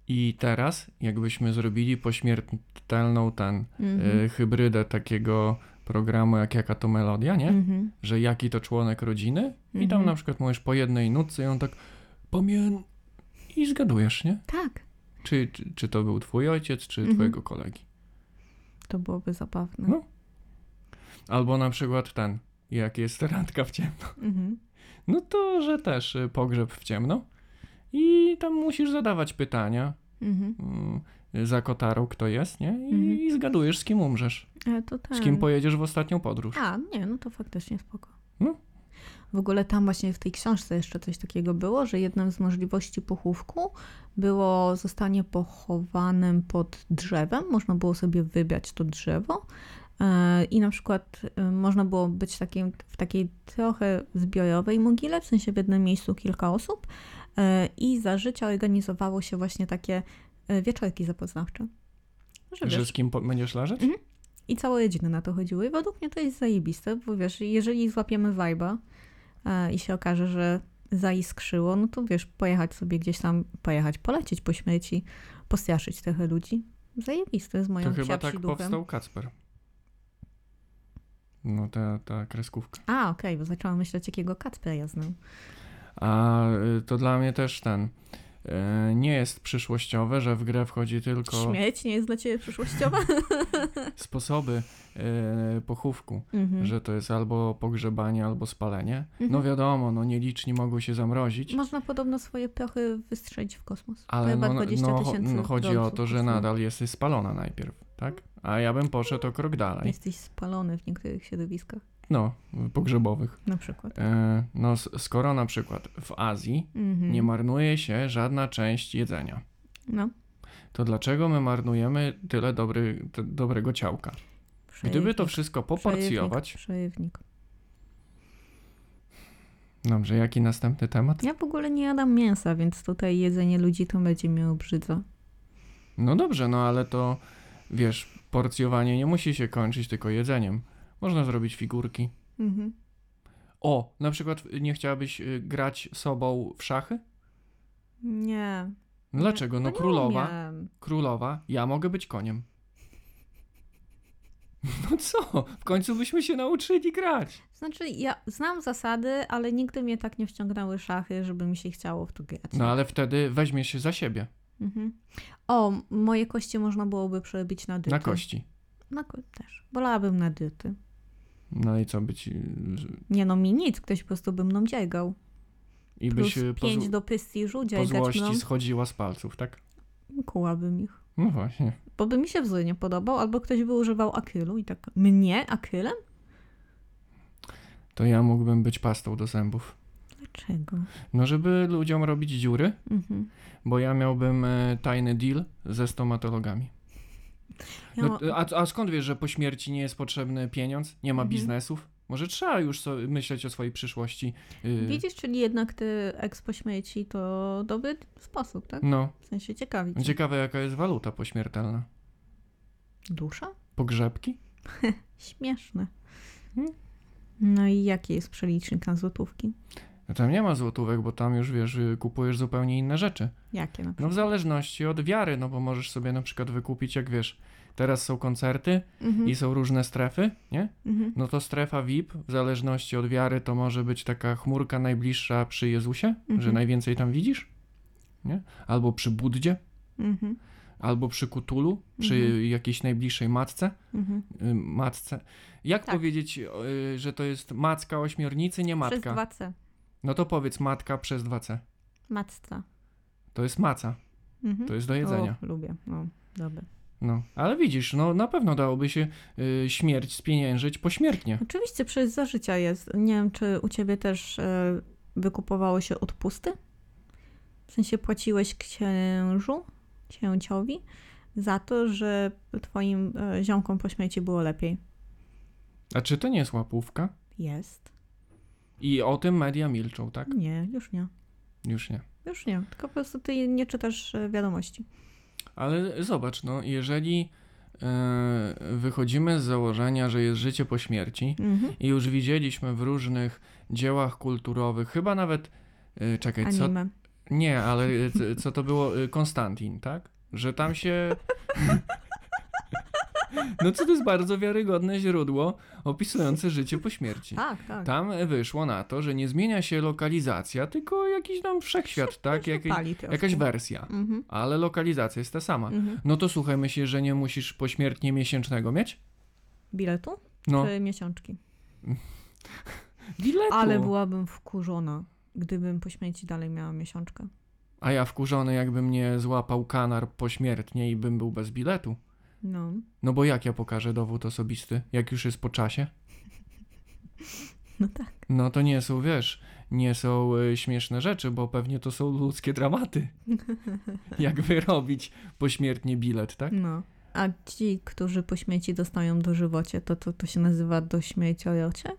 I teraz, jakbyśmy zrobili pośmiertelną ten Mhm. y, hybrydę takiego programu, jak jaka to melodia, nie? Mhm. Że jaki to członek rodziny i tam Mhm. na przykład mówisz po jednej nutce i on tak pamię... i zgadujesz, nie? Tak, Czy, czy, czy to był twój ojciec, czy Mhm. twojego kolegi. to byłoby zabawne. No. Albo na przykład ten, jak jest randka w ciemno. Mhm. No to, że też y, pogrzeb w ciemno i tam musisz zadawać pytania Mhm. mm, za kotarą, kto jest, nie? I, Mhm. i zgadujesz, z kim umrzesz. Tak. Z kim pojedziesz w ostatnią podróż. A, nie, no to faktycznie spoko. No. W ogóle tam właśnie w tej książce jeszcze coś takiego było, że jedną z możliwości pochówku było zostanie pochowanym pod drzewem. Można było sobie wybrać to drzewo. e, I na przykład e, można było być takim, w takiej trochę zbiorowej mogile, w sensie w jednym miejscu kilka osób. E, I za życia organizowało się właśnie takie e, wieczorki zapoznawcze. Że z kim będziesz leżeć? Mhm. I całe rodziny na to chodziły. I według mnie to jest zajebiste, bo wiesz, jeżeli złapiemy vibe'a e, i się okaże, że zaiskrzyło, no to wiesz, pojechać sobie gdzieś tam, pojechać, polecieć po śmieci, postraszyć trochę ludzi. Zajebiste z moją To chyba tak przyduchem. powstał Kacper. No ta, ta kreskówka. A, okej, bo zaczęłam myśleć, jakiego Kacpra ja znam. A y, to dla mnie też ten. y, Nie jest przyszłościowe, że w grę wchodzi tylko Śmieć nie jest dla ciebie przyszłościowa? sposoby y, pochówku, mhm. że to jest albo pogrzebanie, albo spalenie. No Mhm. wiadomo, no nieliczni mogą się zamrozić, Można podobno swoje prochy wystrzelić w kosmos. Ale chyba no, 20 no, tysięcy no chodzi o to, że nadal jesteś spalona najpierw, tak? A ja bym poszedł o krok dalej. Jesteś spalony w niektórych środowiskach, No, pogrzebowych. na przykład. E, No, skoro na przykład w Azji Mhm. nie marnuje się żadna część jedzenia, No. to dlaczego my marnujemy tyle dobry, te, dobrego ciałka? Gdyby to Przejewnik. wszystko poporcjować. Przejewnik. Dobrze, jaki następny temat? Ja w ogóle nie jadam mięsa, więc tutaj jedzenie ludzi to będzie mnie obrzydza. No dobrze, no ale to wiesz, porcjowanie nie musi się kończyć tylko jedzeniem. Można zrobić figurki. Mhm. O, na przykład nie chciałabyś y, grać sobą w szachy? Nie. Dlaczego? No nie królowa, królowa, ja mogę być koniem. No co? W końcu byśmy się nauczyli grać. Znaczy, ja znam zasady, ale nigdy mnie tak nie wciągnęły szachy, żeby mi się chciało w to grać. No ale wtedy weźmie się za siebie, Mhm. O, moje kości można byłoby przerobić na dyty. na kości. Na ko- też. Wolałabym na dyty. No i co być. y, Nie no, mi nic, ktoś po prostu by mną dziegał. I Plus byś po, pięć do prestiżu, po dziegać mną, złości schodziła z palców, tak? kułabym ich. No właśnie. Bo by mi się wzór nie podobał, albo ktoś by używał akrylu i tak, mnie akrylem? To ja mógłbym być pastą do zębów. Dlaczego? No, żeby ludziom robić dziury, Mhm. bo ja miałbym e, tajny deal ze stomatologami. No, a, a skąd wiesz, że po śmierci nie jest potrzebny pieniądz? Nie ma Mhm. biznesów? Może trzeba już so, myśleć o swojej przyszłości. y, Widzisz, czyli jednak ty eks po śmieci to dobry sposób, tak? No, W sensie ciekawi cię. ciekawe jaka jest waluta pośmiertelna. Dusza? Pogrzebki? Śmieszne. Hmm. No i jaki jest przelicznik na złotówki? No tam nie ma złotówek, bo tam już wiesz, kupujesz zupełnie inne rzeczy. Jakie na No przykład? w zależności od wiary, no bo możesz sobie na przykład wykupić, jak wiesz, teraz są koncerty Mhm. i są różne strefy, nie? Mhm. No to strefa VIP, w zależności od wiary, to może być taka chmurka najbliższa przy Jezusie, Mhm. że najwięcej tam widzisz, nie? Albo przy Buddzie, Mhm. albo przy Kutulu, przy Mhm. jakiejś najbliższej matce. Mhm. y, Matce. Jak Tak. powiedzieć, y, że to jest macka ośmiornicy, nie Przez matka? 2C. No to powiedz matka przez 2C. Matca. To jest maca, Mhm. to jest do jedzenia. O, lubię. No, dobra. No, ale widzisz, no na pewno dałoby się y, śmierć spieniężyć pośmiertnie. Oczywiście przez za życia jest. Nie wiem, czy u ciebie też e, wykupowało się odpusty? W sensie płaciłeś księżu, księciowi za to, że twoim e, ziomkom po śmierci było lepiej. A czy to nie jest łapówka? Jest. I o tym media milczą, tak? Nie, już nie. Już nie. Już nie. Tylko po prostu ty nie czytasz e, wiadomości. Ale zobacz, no jeżeli e, wychodzimy z założenia, że jest życie po śmierci Mhm. i już widzieliśmy w różnych dziełach kulturowych, chyba nawet, e, czekaj, co, Anime. nie, ale co to było, Konstantin, tak? Że tam się... No co to jest bardzo wiarygodne źródło opisujące życie po śmierci. Tak, tak. Tam wyszło na to, że nie zmienia się lokalizacja, tylko jakiś tam wszechświat, tak? Troszkę. jakaś wersja. Mhm. Ale lokalizacja jest ta sama. Mhm. No to słuchaj, myślisz, że nie musisz pośmiertnie miesięcznego mieć? Biletu No, czy miesiączki? biletu. Ale byłabym wkurzona, gdybym po śmierci dalej miała miesiączkę. A ja wkurzony, jakby mnie złapał kanar pośmiertnie i bym był bez biletu. No. No bo jak ja pokażę dowód osobisty, jak już jest po czasie? No tak. No to nie są, wiesz, nie są y, śmieszne rzeczy, bo pewnie to są ludzkie dramaty. Jak wyrobić pośmiertnie bilet, tak? No. A ci, którzy po śmierci dostają dożywocie, to, to to się nazywa do śmierciojocie?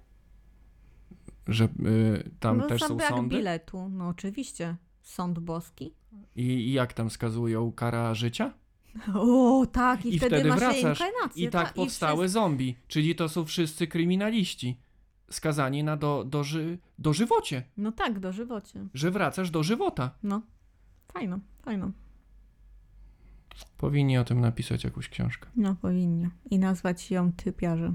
Że y, tam no też są brak sądy? biletu. No oczywiście. Sąd boski. I, I jak tam skazują kara życia? O, tak, i, I wtedy, masz wracasz. reinkarnację. I tak ta- powstały zombie, czyli to są wszyscy kryminaliści skazani na do, doży, dożywocie, wszyscy- No tak, dożywocie. że wracasz do żywota. No. Fajno, fajno. Powinni o tym napisać jakąś książkę. No powinni. I nazwać ją typiarze.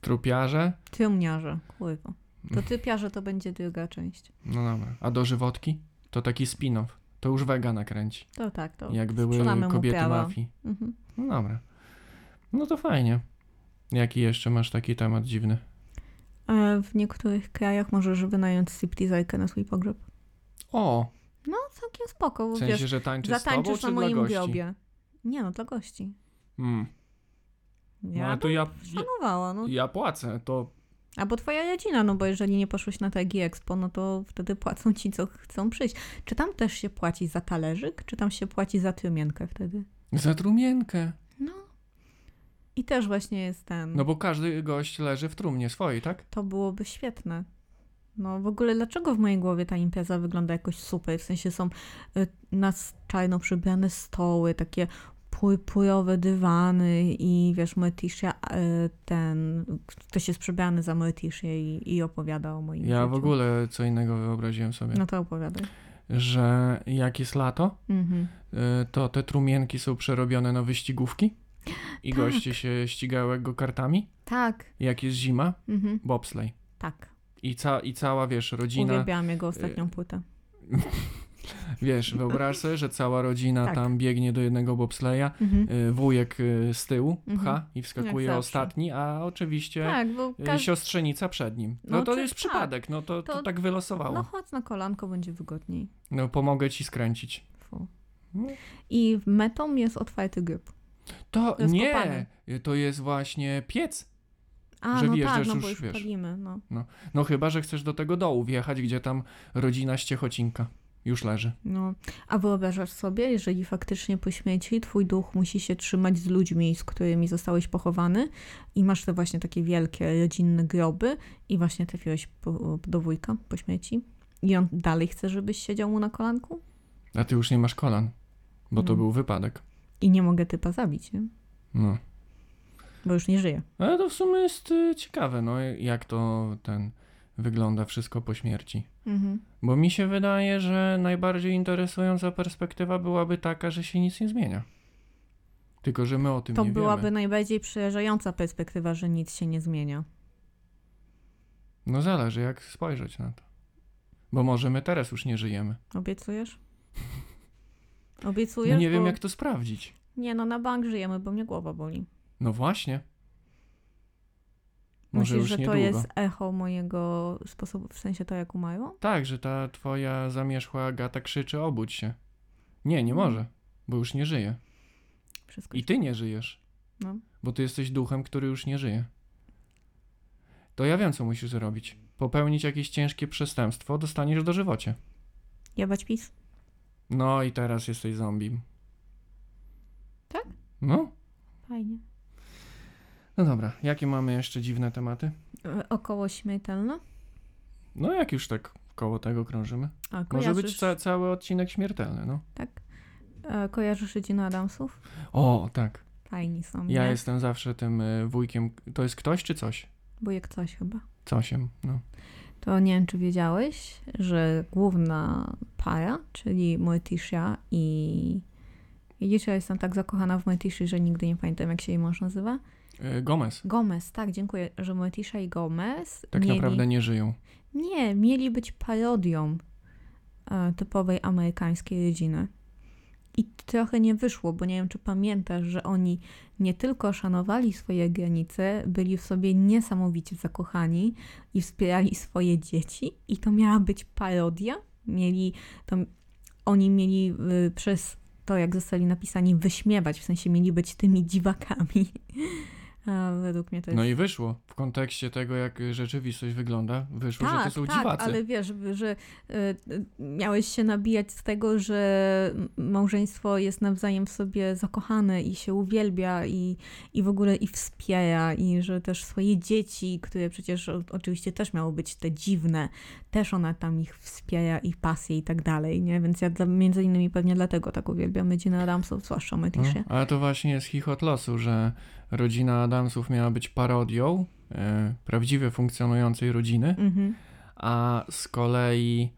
Trupiarze? Tyłmniarze, kurwa. To typiarze to będzie druga część. No dobra. A dożywotki? To taki spin-off. To już Wega nakręci. To tak, to Jak były kobiety mafii. Mhm. No dobra. No to fajnie. Jaki jeszcze masz taki temat dziwny? E, W niektórych krajach możesz wynająć stripteaserkę na swój pogrzeb. O! No, całkiem spoko, W sensie, wiesz, że tańczy z tobą, zatańczysz na moim grobie. Nie no, dla gości. Mm. No Ja ale to ja, ja, szanowała, no. ja płacę, to Albo twoja rodzina, no bo jeżeli nie poszłeś na Targi Expo, no to wtedy płacą ci, co chcą przyjść. Czy tam też się płaci za talerzyk, czy tam się płaci za trumienkę wtedy? za trumienkę. No. I też właśnie jest ten... No bo każdy gość leży w trumnie swojej, tak? To byłoby świetne. No w ogóle dlaczego w mojej głowie ta impreza wygląda jakoś super? W sensie są y, na czarno przybrane stoły, takie purpurowe dywany i wiesz, Morticia, y, ten, ktoś jest przybrany za Morticię i, i opowiada o moim Ja życiu. w ogóle co innego wyobraziłem sobie. No to opowiadaj. Że jak jest lato, Mhm. y, to te trumienki są przerobione na wyścigówki i Tak. goście się ścigają go kartami. Tak. Jak jest zima, Mhm. bobsleigh. Tak. I, ca, I cała, wiesz, rodzina, Uwielbiałam jego ostatnią płytę. wiesz, wyobraź sobie, że cała rodzina Tak. tam biegnie do jednego bobsleja, Mhm. y, wujek y, z tyłu Mhm. pcha i wskakuje ostatni, a oczywiście Tak, y, każdy... siostrzenica przed nim. No, No to jest tak. przypadek, no to, to, To- tak wylosowało. No No. chodź na kolanko, będzie wygodniej. pomogę ci skręcić. Fu. No. I metą jest otwarty grób. To To nie, kopane. to jest właśnie piec. A, Że no wjeżdżasz tak, no już, bo już wiesz. palimy, no. No chyba, że chcesz do tego dołu wjechać, gdzie tam rodzina Ściechocinka już leży. no. A wyobrażasz sobie, jeżeli faktycznie po śmierci twój duch musi się trzymać z ludźmi, z którymi zostałeś pochowany i masz te właśnie takie wielkie rodzinne groby i właśnie trafiłeś po, do wujka po śmierci i on dalej chce, żebyś siedział mu na kolanku? A ty już nie masz kolan, bo to Mm. był wypadek. I nie mogę typa zabić, nie? No. Bo już nie żyje. Ale to w sumie jest y, ciekawe, no jak to ten wygląda wszystko po śmierci. Mhm. Bo mi się wydaje, że najbardziej interesująca perspektywa byłaby taka, że się nic nie zmienia. Tylko, że my o tym To nie byłaby wiemy. najbardziej przerażająca perspektywa, że nic się nie zmienia. No zależy, jak spojrzeć na to. Bo może my teraz już nie żyjemy. Obiecujesz? Obiecujesz? No nie wiem, Bo- jak to sprawdzić. Nie, no na bank żyjemy, bo mnie głowa boli. No właśnie. Może Myślisz, że to niedługo. jest echo mojego sposobu, w sensie to, jak umarłam? Tak, że ta twoja zamierzchła Agata krzyczy obudź się. Nie, nie Mhm. może, bo już nie żyje. Wszystko I ty nie żyjesz, No. bo ty jesteś duchem, który już nie żyje. To ja wiem, co musisz zrobić. Popełnić jakieś ciężkie przestępstwo, dostaniesz dożywocie. Jebać pis? No i teraz jesteś zombie. Tak? No. Fajnie. No dobra, jakie mamy jeszcze dziwne tematy? E, Około śmiertelne? No jak już tak koło tego krążymy. A, Może być ca- cały odcinek śmiertelny, no. Tak. E, kojarzysz rodzinę Adamsów? O, tak. Fajni są, Ja nie? jestem zawsze tym y, wujkiem. To jest ktoś czy coś? Wujek coś chyba. Cosiem, no. To nie wiem, czy wiedziałeś, że główna para, czyli Morticia i... Widzisz, ja jestem tak zakochana w Morticia, że nigdy nie pamiętam, jak się jej mąż nazywa. Y, Gomez. Gomez, tak, dziękuję, że Morticia i Gomez Tak mieli... naprawdę nie żyją. Nie, mieli być parodią e, typowej amerykańskiej rodziny. I trochę nie wyszło, bo nie wiem, czy pamiętasz, że oni nie tylko szanowali swoje granice, byli w sobie niesamowicie zakochani i wspierali swoje dzieci, i to miała być parodia. Mieli to, oni mieli y, przez to, jak zostali napisani, wyśmiewać, w sensie mieli być tymi dziwakami. A według mnie to jest... No i wyszło. W kontekście tego, jak rzeczywistość wygląda, wyszło, że to tak, są tak, dziwacy. ale wiesz, że y, miałeś się nabijać z tego, że małżeństwo jest nawzajem w sobie zakochane i się uwielbia i, i w ogóle i wspiera i że też swoje dzieci, które przecież oczywiście też miało być te dziwne, też ona tam ich wspiera i pasje i tak dalej, nie? Więc ja dla, między innymi pewnie dlatego tak uwielbiam Gina Adamsów, zwłaszcza No, Metisie. ale to właśnie jest chichot losu, że rodzina Adamsów miała być parodią e, prawdziwie funkcjonującej rodziny, Mhm. a z kolei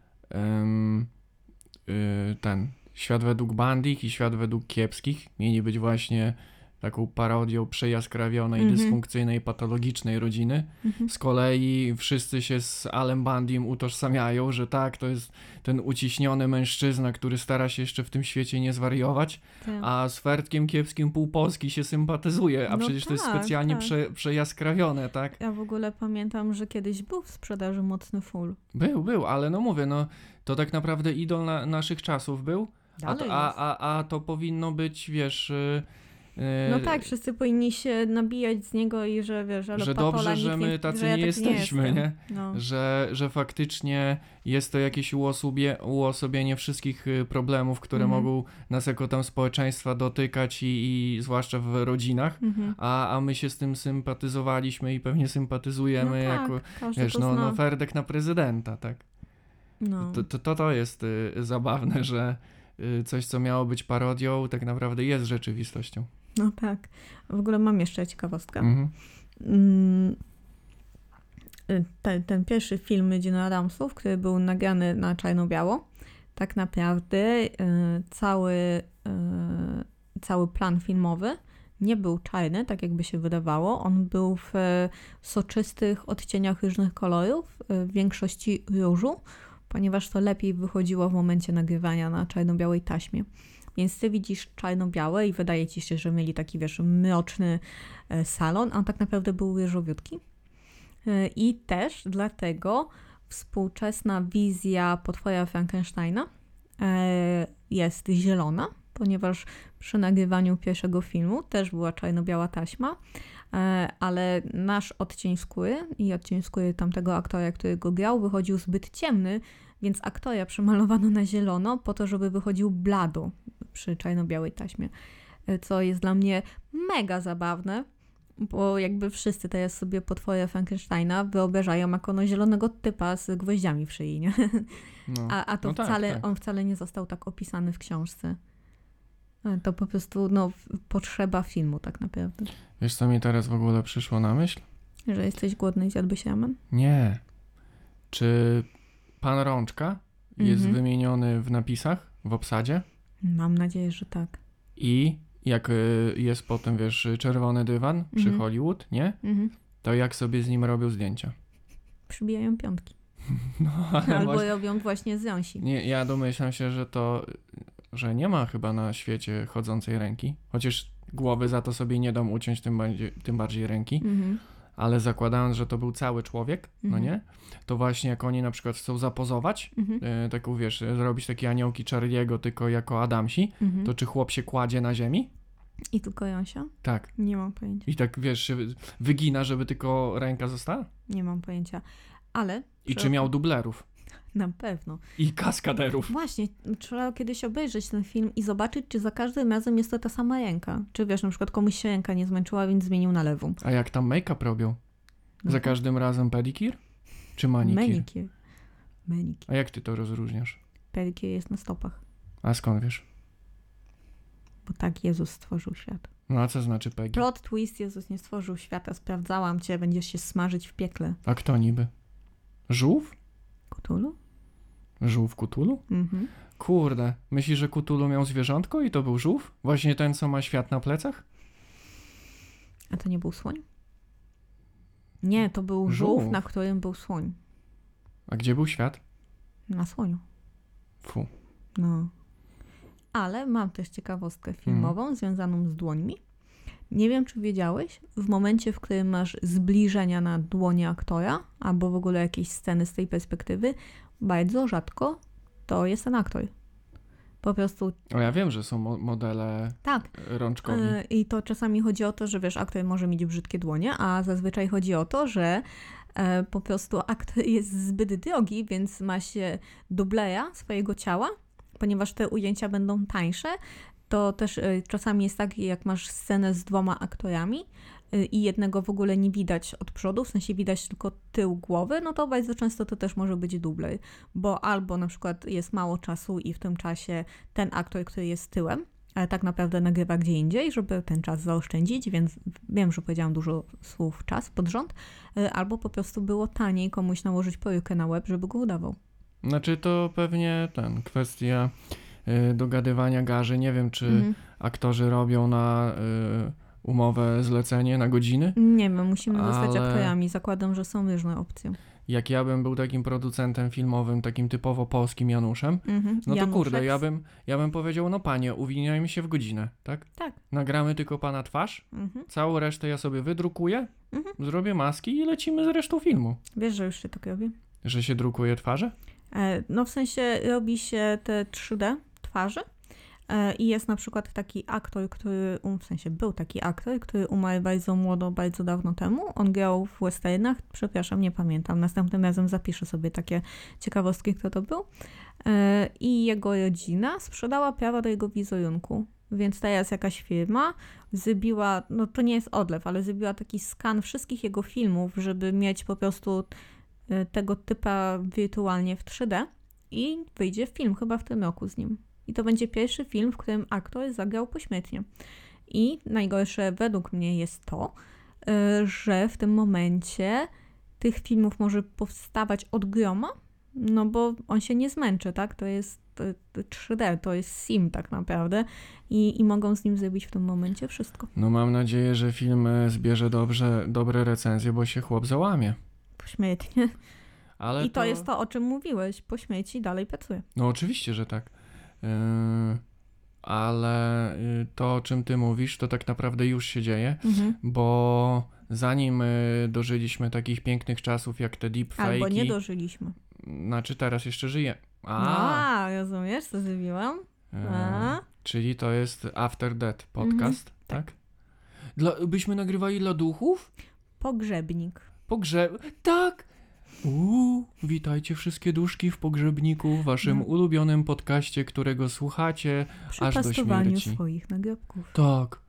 y, ten świat według bandich i świat według kiepskich mieli być właśnie taką parodią przejaskrawionej, Mhm. dysfunkcyjnej, patologicznej rodziny. Mhm. Z kolei wszyscy się z Alem Bandim utożsamiają, że tak, to jest ten uciśniony mężczyzna, który stara się jeszcze w tym świecie nie zwariować, Tak. a z Fertkiem Kiepskim półpolski się sympatyzuje, a No przecież to jest tak, specjalnie tak. prze, przejaskrawione, tak? Ja w ogóle pamiętam, że kiedyś był w sprzedaży mocny full. Był, był, ale no mówię, no to tak naprawdę idol na, naszych czasów był, a a, a, a to powinno być, wiesz... y, y, No tak, wszyscy powinni się nabijać z niego i że wiesz, ale że dobrze, że my nie, tacy ja nie jesteśmy, jestem. nie? No. że, że faktycznie jest to jakieś uosobie, uosobienie wszystkich y, problemów, które Mhm. mogą nas jako tam społeczeństwa dotykać i, i zwłaszcza w rodzinach, Mhm. a, a my się z tym sympatyzowaliśmy i pewnie sympatyzujemy no tak, jako, wiesz, no, no Ferdek na prezydenta, tak. no. To, to, to, to jest y, zabawne, że y, coś, co miało być parodią, tak naprawdę jest rzeczywistością. No tak. W ogóle mam jeszcze ciekawostkę. Mhm. Mm, y, Ten, ten pierwszy film Gina Adamsów, który był nagrany na czarno-biało, tak naprawdę y, cały, y, cały plan filmowy nie był czarny, tak jakby się wydawało. On był w soczystych odcieniach różnych kolorów, w większości różu, ponieważ to lepiej wychodziło w momencie nagrywania na czarno-białej taśmie. Więc ty widzisz czarno-białe i wydaje ci się, że mieli taki, wiesz, mroczny e, salon, a tak naprawdę był różowiutki. E, I też dlatego współczesna wizja potwora Frankensteina e, jest zielona, ponieważ przy nagrywaniu pierwszego filmu też była czarno-biała taśma, ale nasz odcień skóry i odcień skóry tamtego aktora, który go grał, wychodził zbyt ciemny, więc aktora przemalowano na zielono po to, żeby wychodził blado przy czarno-białej taśmie, e, co jest dla mnie mega zabawne, bo jakby wszyscy teraz sobie potwory Frankensteina wyobrażają jako no zielonego typa z gwoździami w szyi, nie? No. A, a to No tak, wcale, tak. on wcale nie został tak opisany w książce. E, To po prostu no, potrzeba filmu tak naprawdę. Wiesz, co mi teraz w ogóle przyszło na myśl? Że jesteś głodny i zjadłbyś ramen? Nie. Czy pan Rączka jest Mhm. wymieniony w napisach, w obsadzie? Mam nadzieję, że tak. I jak y, jest potem, wiesz, czerwony dywan przy Mhm. Hollywood, nie? Mhm. To jak sobie z nim robią zdjęcia? Przybijają piątki. No, ale Albo właśnie, robią właśnie z jąsi. nie, ja domyślam się, że to, że nie ma chyba na świecie chodzącej ręki, chociaż głowy za to sobie nie dam uciąć, tym bardziej, tym bardziej ręki, Mhm. Ale zakładając, że to był cały człowiek, no Mhm. nie? To właśnie jak oni na przykład chcą zapozować, Mhm. y, taką wiesz, zrobić takie aniołki Charlie'ego tylko jako Adamsi, Mhm. to czy chłop się kładzie na ziemi? I tylko jąsia? Tak. Nie mam pojęcia. I tak wiesz, się wygina, żeby tylko ręka została? Nie mam pojęcia. Ale I czy miał dublerów? Na pewno. I kaskaderów. Właśnie, trzeba kiedyś obejrzeć ten film i zobaczyć, czy za każdym razem jest to ta sama ręka. Czy wiesz, na przykład komuś się ręka nie zmęczyła, więc zmienił na lewą. A jak tam make-up robią? No Za tak. każdym razem pedikir? Czy manikir? Manikir. Manikir. A jak ty to rozróżniasz? Pedikir jest na stopach. A skąd wiesz? Bo tak Jezus stworzył świat. No a co znaczy pegi? Plot twist, Jezus nie stworzył świata. Sprawdzałam cię, będziesz się smażyć w piekle. A kto niby? Żółw? Kutulu? Żółw Kutulu? Mhm. Kurde, myślisz, że Kutulu miał zwierzątko i to był żółw? Właśnie ten, co ma świat na plecach? A to nie był słoń? Nie, to był żółw, Żółw. na którym był słoń. A gdzie był świat? Na słoniu. Fu. No. Ale mam też ciekawostkę filmową związaną z dłońmi. Nie wiem, czy wiedziałeś, w momencie, w którym masz zbliżenia na dłonie aktora, albo w ogóle jakieś sceny z tej perspektywy, bardzo rzadko to jest ten aktor. Po prostu O, ja wiem, że są mo- modele tak. rączkowi. Y, I to czasami chodzi o to, że wiesz, aktor może mieć brzydkie dłonie, a zazwyczaj chodzi o to, że e, po prostu aktor jest zbyt drogi, więc ma się dubleja swojego ciała, ponieważ te ujęcia będą tańsze. To też y, czasami jest tak, jak masz scenę z dwoma aktorami y, i jednego w ogóle nie widać od przodu, w sensie widać tylko tył głowy, no to bardzo często to też może być dublej, bo albo na przykład jest mało czasu i w tym czasie ten aktor, który jest tyłem, ale tak naprawdę nagrywa gdzie indziej, żeby ten czas zaoszczędzić, więc wiem, że powiedziałam dużo słów czas pod rząd, y, albo po prostu było taniej komuś nałożyć perukę na łeb, żeby go udawał. Znaczy to pewnie ten, kwestia dogadywania garzy. Nie wiem, czy Mhm. aktorzy robią na y, umowę zlecenie na godziny. Nie wiem, musimy zostać Ale- aktorami. Zakładam, że są różne opcje. Jak ja bym był takim producentem filmowym, takim typowo polskim Januszem, Mhm. no to kurde, ja bym, ja bym powiedział, no panie, uwiniajmy się w godzinę, tak? Tak. Nagramy tylko pana twarz, Mhm. całą resztę ja sobie wydrukuję, Mhm. zrobię maski i lecimy z resztą filmu. Wiesz, że już się tak robi? Że się drukuje twarze? E, No w sensie robi się te 3D twarzy e, i jest na przykład taki aktor, który, um, w sensie był taki aktor, który umarł bardzo młodo, bardzo dawno temu. On grał w westernach, przepraszam, nie pamiętam. Następnym razem zapiszę sobie takie ciekawostki, kto to był. E, I jego rodzina sprzedała prawa do jego wizerunku. Więc teraz jakaś firma zrobiła, no to nie jest odlew, ale zrobiła taki skan wszystkich jego filmów, żeby mieć po prostu y, tego typa wirtualnie w 3D i wyjdzie film chyba w tym roku z nim. I to będzie pierwszy film, w którym aktor zagrał pośmiertnie. I najgorsze według mnie jest to, y, że w tym momencie tych filmów może powstawać od groma, no bo on się nie zmęczy, tak? To jest y, y, 3D, to jest sim tak naprawdę i, i mogą z nim zrobić w tym momencie wszystko. No mam nadzieję, że film e, zbierze dobrze, dobre recenzje, bo się chłop załamie. Pośmiertnie. Ale I to jest to, o czym mówiłeś. Po śmieci dalej pracuje. No oczywiście, że tak. Yy, ale yy, to, o czym ty mówisz, to tak naprawdę już się dzieje, Mhm. bo zanim yy, dożyliśmy takich pięknych czasów jak te deepfake'i, Albo nie dożyliśmy. znaczy teraz jeszcze żyje. A, A, rozumiesz, co zrobiłam? A. czyli to jest After Death podcast, tak. tak? Dla, byśmy nagrywali dla duchów? Pogrzebnik. Pogrzeb... Tak! Uuu, witajcie wszystkie duszki w Pogrzebniku, waszym No. ulubionym podcaście, którego słuchacie Przy Aż do śmierci. swoich nagrobków. Tak.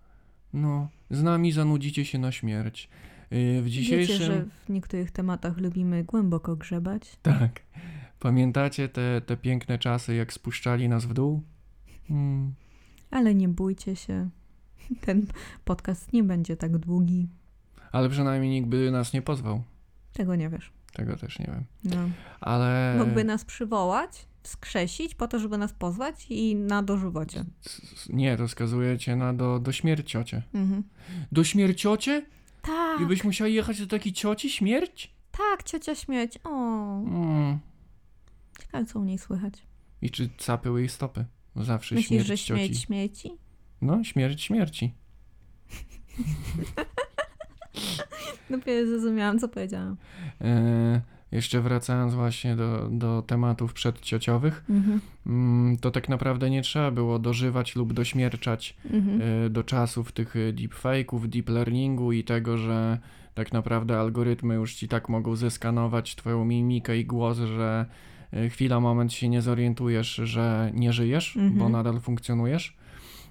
No, z nami zanudzicie się na śmierć. Yy, W dzisiejszym. Wiecie, że w niektórych tematach lubimy głęboko grzebać. Tak. Pamiętacie te, te piękne czasy, jak spuszczali nas w dół? Hmm. Ale nie bójcie się. Ten podcast nie będzie tak długi. Ale przynajmniej nikt by nas nie pozwał. Tego nie wiesz. Tego też nie wiem. No. Ale. Mógłby nas przywołać, wskrzesić po to, żeby nas pozwać i na dożywocie. Nie, to skazuje cię na do, do śmierciocie. Mhm. Do śmierciocie? Tak, I byś musiał jechać do takiej cioci śmierć? tak, ciocia śmierć. O, Mm. ciekawe co u niej słychać. I czy capyły jej stopy? Zawsze Myślisz, śmierć że cioci. śmierć śmierci? No, śmierć śmierci. Dopiero zrozumiałam, co powiedziałam. E, jeszcze wracając właśnie do, do tematów przedciociowych, Mhm. mm, to tak naprawdę nie trzeba było dożywać lub dośmierczać Mhm. e, do czasów tych deepfake'ów, deep learningu i tego, że tak naprawdę algorytmy już ci tak mogą zeskanować twoją mimikę i głos, że e, chwila, moment się nie zorientujesz, że nie żyjesz, Mhm. bo nadal funkcjonujesz.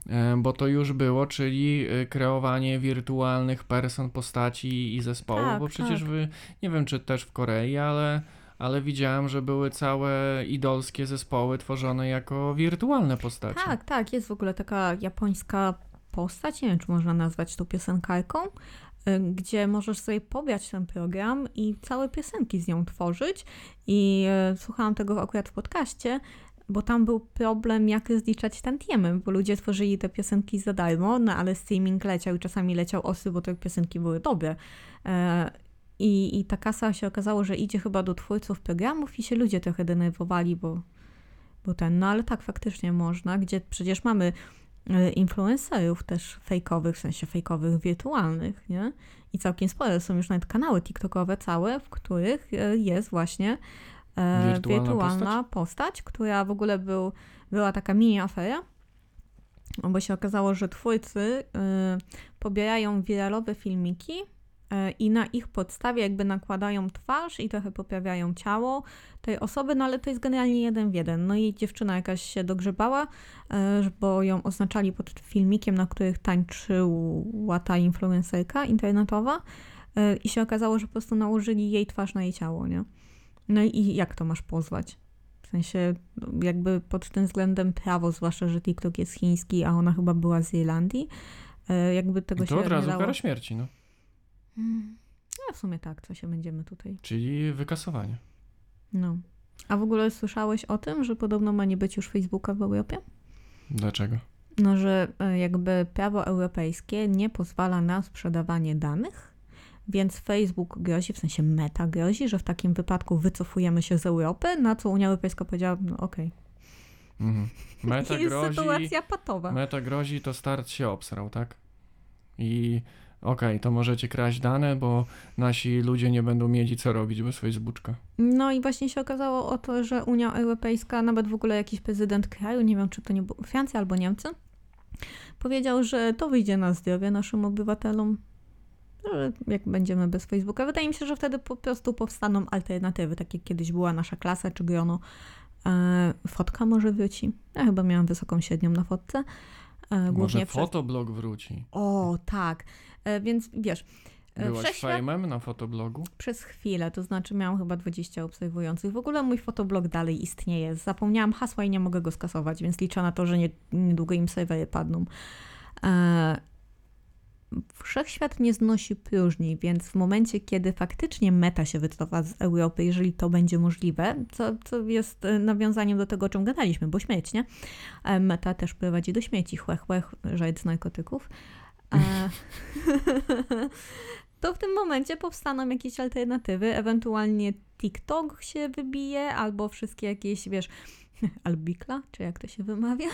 E, Bo to już było, czyli e, kreowanie wirtualnych person, postaci i zespołów, Tak, bo przecież tak. wy, nie wiem czy też w Korei, ale, ale widziałem, że były całe idolskie zespoły tworzone jako wirtualne postacie. Tak, tak, jest w ogóle taka japońska postać, nie wiem, czy można nazwać to piosenkarką, y, gdzie możesz sobie pobrać ten program i całe piosenki z nią tworzyć. I słuchałam tego akurat w podcaście, bo tam był problem, jak rozliczać tantiemy, bo ludzie tworzyli te piosenki za darmo, no ale streaming leciał i czasami leciał osy, bo te piosenki były dobre. E, I, I ta kasa się okazało, że idzie chyba do twórców programów i się ludzie trochę denerwowali, bo, bo ten, no ale tak faktycznie można, gdzie przecież mamy e, influencerów też fejkowych, w sensie fejkowych, wirtualnych, nie? I całkiem spore są już nawet kanały TikTokowe całe, w których e, jest właśnie e, Wirtualna wirtualna postać? która w ogóle był, była taka mini afera, bo się okazało, że twórcy y, pobierają wiralowe filmiki y, i na ich podstawie jakby nakładają twarz i trochę poprawiają ciało tej osoby, no ale to jest generalnie jeden w jeden. No i dziewczyna jakaś się dogrzebała, y, bo ją oznaczali pod filmikiem, na których tańczyła ta influencerka internetowa i się okazało, że po prostu nałożyli jej twarz na jej ciało, nie? No i jak to masz pozwać? W sensie, no, jakby pod tym względem prawo, zwłaszcza, że TikTok jest chiński, a ona chyba była z Irlandii, y, jakby tego I się to od nie razu dało. kara śmierci, no. Mm, No w sumie tak, co się będziemy tutaj. Czyli wykasowanie. No. A w ogóle słyszałeś o tym, że podobno ma nie być już Facebooka w Europie? Dlaczego? No, że e, jakby prawo europejskie nie pozwala na sprzedawanie danych, więc Facebook grozi, w sensie Meta grozi, że w takim wypadku wycofujemy się z Europy, na co Unia Europejska powiedziała, no okej. Mhm. Meta Jest grozi, sytuacja patowa. meta grozi, to start się obsrał, tak? I okej, to możecie kraść dane, bo nasi ludzie nie będą mieli co robić bez Facebooka. No i właśnie się okazało o to, że Unia Europejska, nawet w ogóle jakiś prezydent kraju, nie wiem czy to nie było Francja albo Niemcy, powiedział, że to wyjdzie na zdrowie naszym obywatelom, jak będziemy bez Facebooka. Wydaje mi się, że wtedy po prostu powstaną alternatywy, tak jak kiedyś była nasza klasa czy grono. E, fotka może wróci. Ja chyba miałam wysoką średnią na fotce. E, Może przez... fotoblog wróci. O, tak. E, więc wiesz, e, Byłaś wszechświat- fejmem na fotoblogu? przez chwilę, to znaczy miałam chyba 20 obserwujących. W ogóle mój fotoblog dalej istnieje. Zapomniałam hasła i nie mogę go skasować, więc liczę na to, że nie, niedługo im serwery padną. Wszechświat nie znosi próżni, więc w momencie, kiedy faktycznie meta się wycofa z Europy, jeżeli to będzie możliwe, co, co jest e, nawiązaniem do tego, o czym gadaliśmy, bo śmieć, nie? E, meta też prowadzi do śmieci, chłech, chłech, żajd z narkotyków. E, to w tym momencie powstaną jakieś alternatywy, ewentualnie TikTok się wybije, albo wszystkie jakieś, wiesz, albikla, czy jak to się wymawia,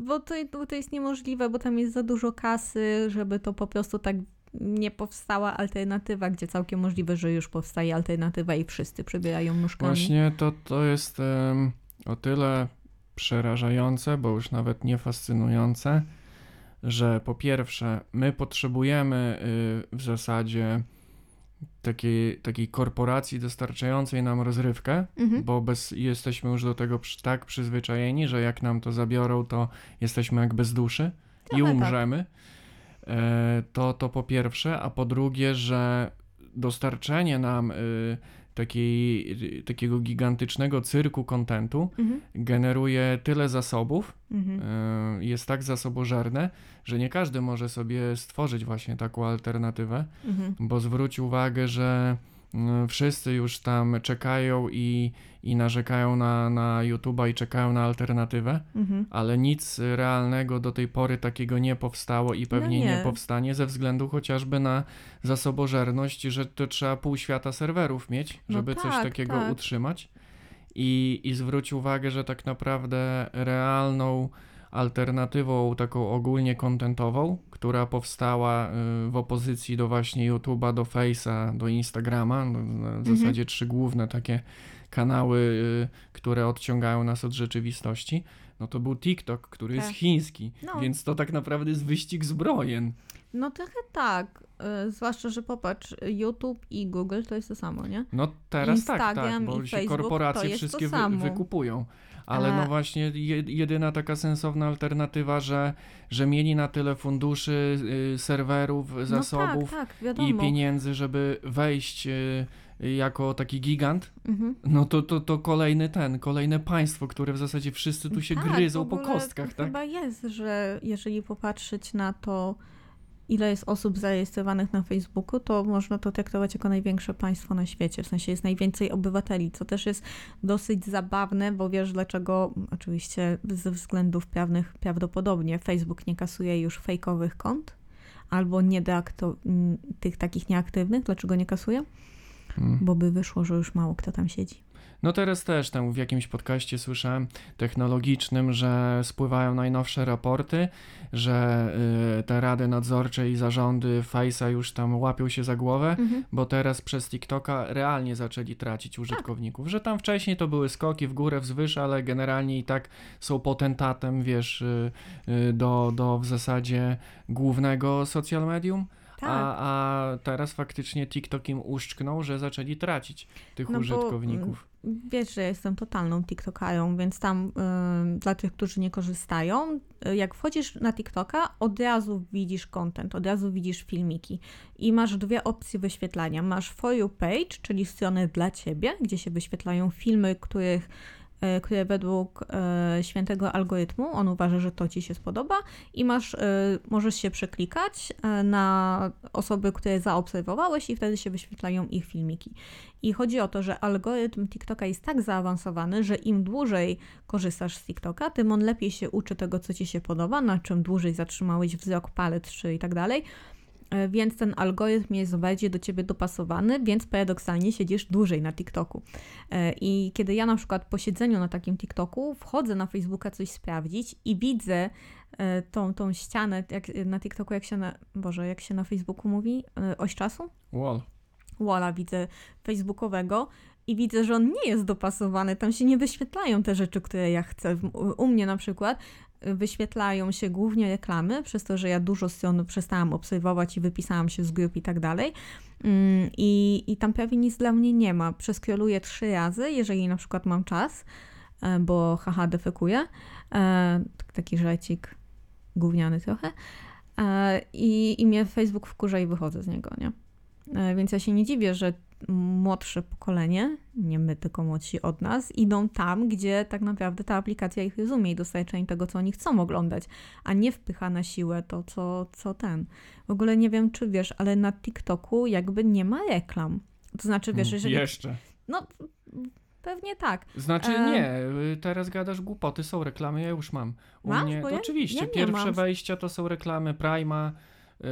bo to, to jest niemożliwe, bo tam jest za dużo kasy, żeby to po prostu tak nie powstała alternatywa, gdzie całkiem możliwe, że już powstaje alternatywa i wszyscy przebierają nóżkami. Właśnie to, to jest em, o tyle przerażające, bo już nawet nie fascynujące, że po pierwsze, my potrzebujemy y, w zasadzie takiej, takiej korporacji dostarczającej nam rozrywkę, Mhm. bo bez, jesteśmy już do tego tak przyzwyczajeni, że jak nam to zabiorą, to jesteśmy jak bez duszy i Trochę tak. umrzemy. E, to, to po pierwsze, a po drugie, że dostarczenie nam y, takiej, y, takiego gigantycznego cyrku kontentu Mhm. generuje tyle zasobów, Mhm. y, jest tak zasobożerne, że nie każdy może sobie stworzyć właśnie taką alternatywę, Mhm. bo zwróć uwagę, że wszyscy już tam czekają i, i narzekają na, na YouTube'a i czekają na alternatywę, Mhm. ale nic realnego do tej pory takiego nie powstało i pewnie No nie. nie. powstanie ze względu chociażby na zasobożerność, że to trzeba pół świata serwerów mieć, No żeby coś tak, takiego tak. utrzymać. I, I zwróć uwagę, że tak naprawdę realną alternatywą taką ogólnie kontentową, która powstała y, w opozycji do właśnie YouTube'a, do Face'a, do Instagrama, no, w Mhm. zasadzie trzy główne takie kanały, y, które odciągają nas od rzeczywistości, no to był TikTok, który jest Tak. chiński, No. więc to tak naprawdę jest wyścig zbrojen. No trochę tak, y, zwłaszcza, że popatrz, YouTube i Google to jest to samo, nie? No teraz tak, tak, Instagram bo i się Facebook korporacje jest wszystkie wy, wykupują. Ale A- no właśnie je, jedyna taka sensowna alternatywa, że, że mieli na tyle funduszy, y, serwerów, zasobów No tak, tak, i pieniędzy, żeby wejść y, jako taki gigant, Mhm. no to, to, to kolejny ten, kolejne państwo, które w zasadzie wszyscy tu się Tak, gryzą po kostkach, tak? Chyba jest, że jeżeli popatrzeć na to, ile jest osób zarejestrowanych na Facebooku, to można to traktować jako największe państwo na świecie. W sensie jest najwięcej obywateli, co też jest dosyć zabawne, bo wiesz dlaczego, oczywiście ze względów prawnych prawdopodobnie Facebook nie kasuje już fejkowych kont, albo nie deakto- m, tych takich nieaktywnych. Dlaczego nie kasuje? Mm. Bo by wyszło, że już mało kto tam siedzi. No teraz też tam w jakimś podcaście słyszałem technologicznym, że spływają najnowsze raporty, że y, te rady nadzorcze i zarządy Face'a już tam łapią się za głowę, Mhm. bo teraz przez TikToka realnie zaczęli tracić użytkowników, że tam wcześniej to były skoki w górę, wzwyż, ale generalnie i tak są potentatem, wiesz, y, y, do, do w zasadzie głównego social medium, Tak. a, a teraz faktycznie TikTok im uszczknął, że zaczęli tracić tych No użytkowników. Wiesz, że jestem totalną TikTokarą, więc tam dla tych, którzy nie korzystają, y, jak wchodzisz na TikToka, od razu widzisz content, od razu widzisz filmiki i masz dwie opcje wyświetlania. Masz For You Page, czyli stronę dla ciebie, gdzie się wyświetlają filmy, których które według y, świętego algorytmu on uważa, że to ci się spodoba i masz, y, możesz się przeklikać na osoby, które zaobserwowałeś i wtedy się wyświetlają ich filmiki. I chodzi o to, że algorytm TikToka jest tak zaawansowany, że im dłużej korzystasz z TikToka, tym on lepiej się uczy tego, co ci się podoba, na czym dłużej zatrzymałeś wzrok, palec czy i tak dalej. E, Więc ten algorytm jest bardziej do ciebie dopasowany, więc paradoksalnie siedzisz dłużej na TikToku. E, I kiedy ja na przykład po siedzeniu na takim TikToku wchodzę na Facebooka coś sprawdzić i widzę e, tą, tą ścianę, jak na TikToku, jak się na, Boże, jak się na Facebooku mówi, oś czasu? Wall. walla widzę facebookowego i widzę, że on nie jest dopasowany. Tam się nie wyświetlają te rzeczy, które ja chcę. U mnie na przykład wyświetlają się głównie reklamy, przez to, że ja dużo stron przestałam obserwować i wypisałam się z grup i tak dalej. Mm, I, I tam prawie nic dla mnie nie ma. Przeskroluję trzy razy, jeżeli na przykład mam czas, e, bo haha defekuję. E, Taki żarcik gówniany trochę. E, I, I mnie Facebook wkurza i wychodzę z niego, nie? Więc ja się nie dziwię, że młodsze pokolenie, nie my, tylko młodsi od nas, idą tam, gdzie tak naprawdę ta aplikacja ich rozumie i dostarcza im tego, co oni chcą oglądać, a nie wpycha na siłę to, co, co ten. W ogóle nie wiem, czy wiesz, ale na TikToku jakby nie ma reklam. To znaczy, wiesz, jeżeli... Jeszcze. No, pewnie tak. Znaczy E, nie, y, teraz gadasz głupoty, są reklamy, ja już mam. U Masz? mnie, ja- oczywiście, ja pierwsze mam. wejścia to są reklamy Prima yy,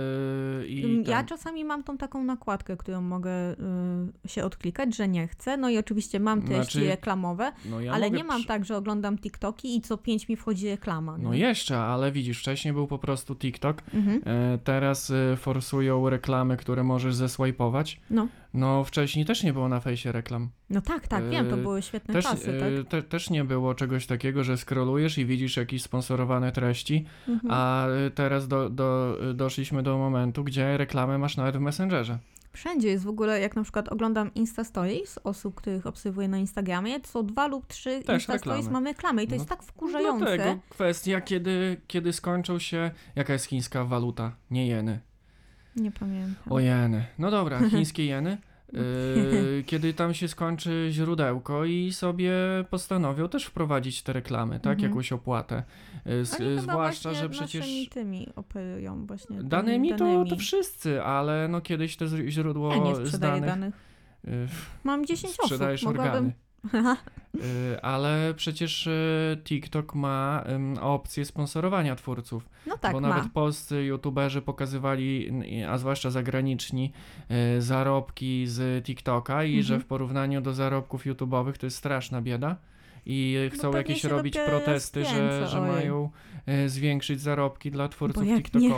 Mm, Ja ten. czasami mam tą taką nakładkę, którą mogę y, się odklikać, że nie chcę. No i oczywiście mam treści Znaczy, reklamowe, no ja ale nie mam przy- tak, że oglądam TikToki i co pięć mi wchodzi reklama. No nie? jeszcze, ale widzisz, wcześniej był po prostu TikTok, Mhm. e, teraz y, forsują reklamy, które możesz zeswipe'ować. No. No wcześniej też nie było na fejsie reklam. No tak, tak, wiem, to Yy, były świetne Też, czasy, y, tak? te, też nie było czegoś takiego, że scrollujesz i widzisz jakieś sponsorowane treści, Mhm. a y, teraz do, do, doszliśmy do momentu, gdzie reklamy masz nawet w Messengerze. Wszędzie jest w ogóle, jak na przykład oglądam Insta Stories osób, których obserwuję na Instagramie, to są dwa lub trzy Też Insta Stories reklamy. mamy reklamy i to No, jest tak wkurzające. Dlatego kwestia, kiedy, kiedy skończą się, jaka jest chińska waluta, nie jeny. Nie pamiętam. O jeny. No dobra, chińskie jeny. Yy, kiedy tam się skończy źródełko i sobie postanowią też wprowadzić te reklamy, tak? Mhm. Jakąś opłatę. Yy, z- Oni zwłaszcza, że przecież tymi operują właśnie. tymi danymi to, danymi. to wszyscy, ale no kiedyś to źródło Ja nie sprzedaję danych... danych. yy, Mam 10 osób. sprzedajesz Mogłabym... organy. Yy, ale przecież yy, TikTok ma opcję sponsorowania twórców. No tak, bo ma. nawet polscy youtuberzy pokazywali, a zwłaszcza zagraniczni, y, zarobki z TikToka i Mhm. że w porównaniu do zarobków YouTube'owych to jest straszna bieda. I y, chcą jakieś robić protesty, że, że mają y, zwiększyć zarobki dla twórców jak nie.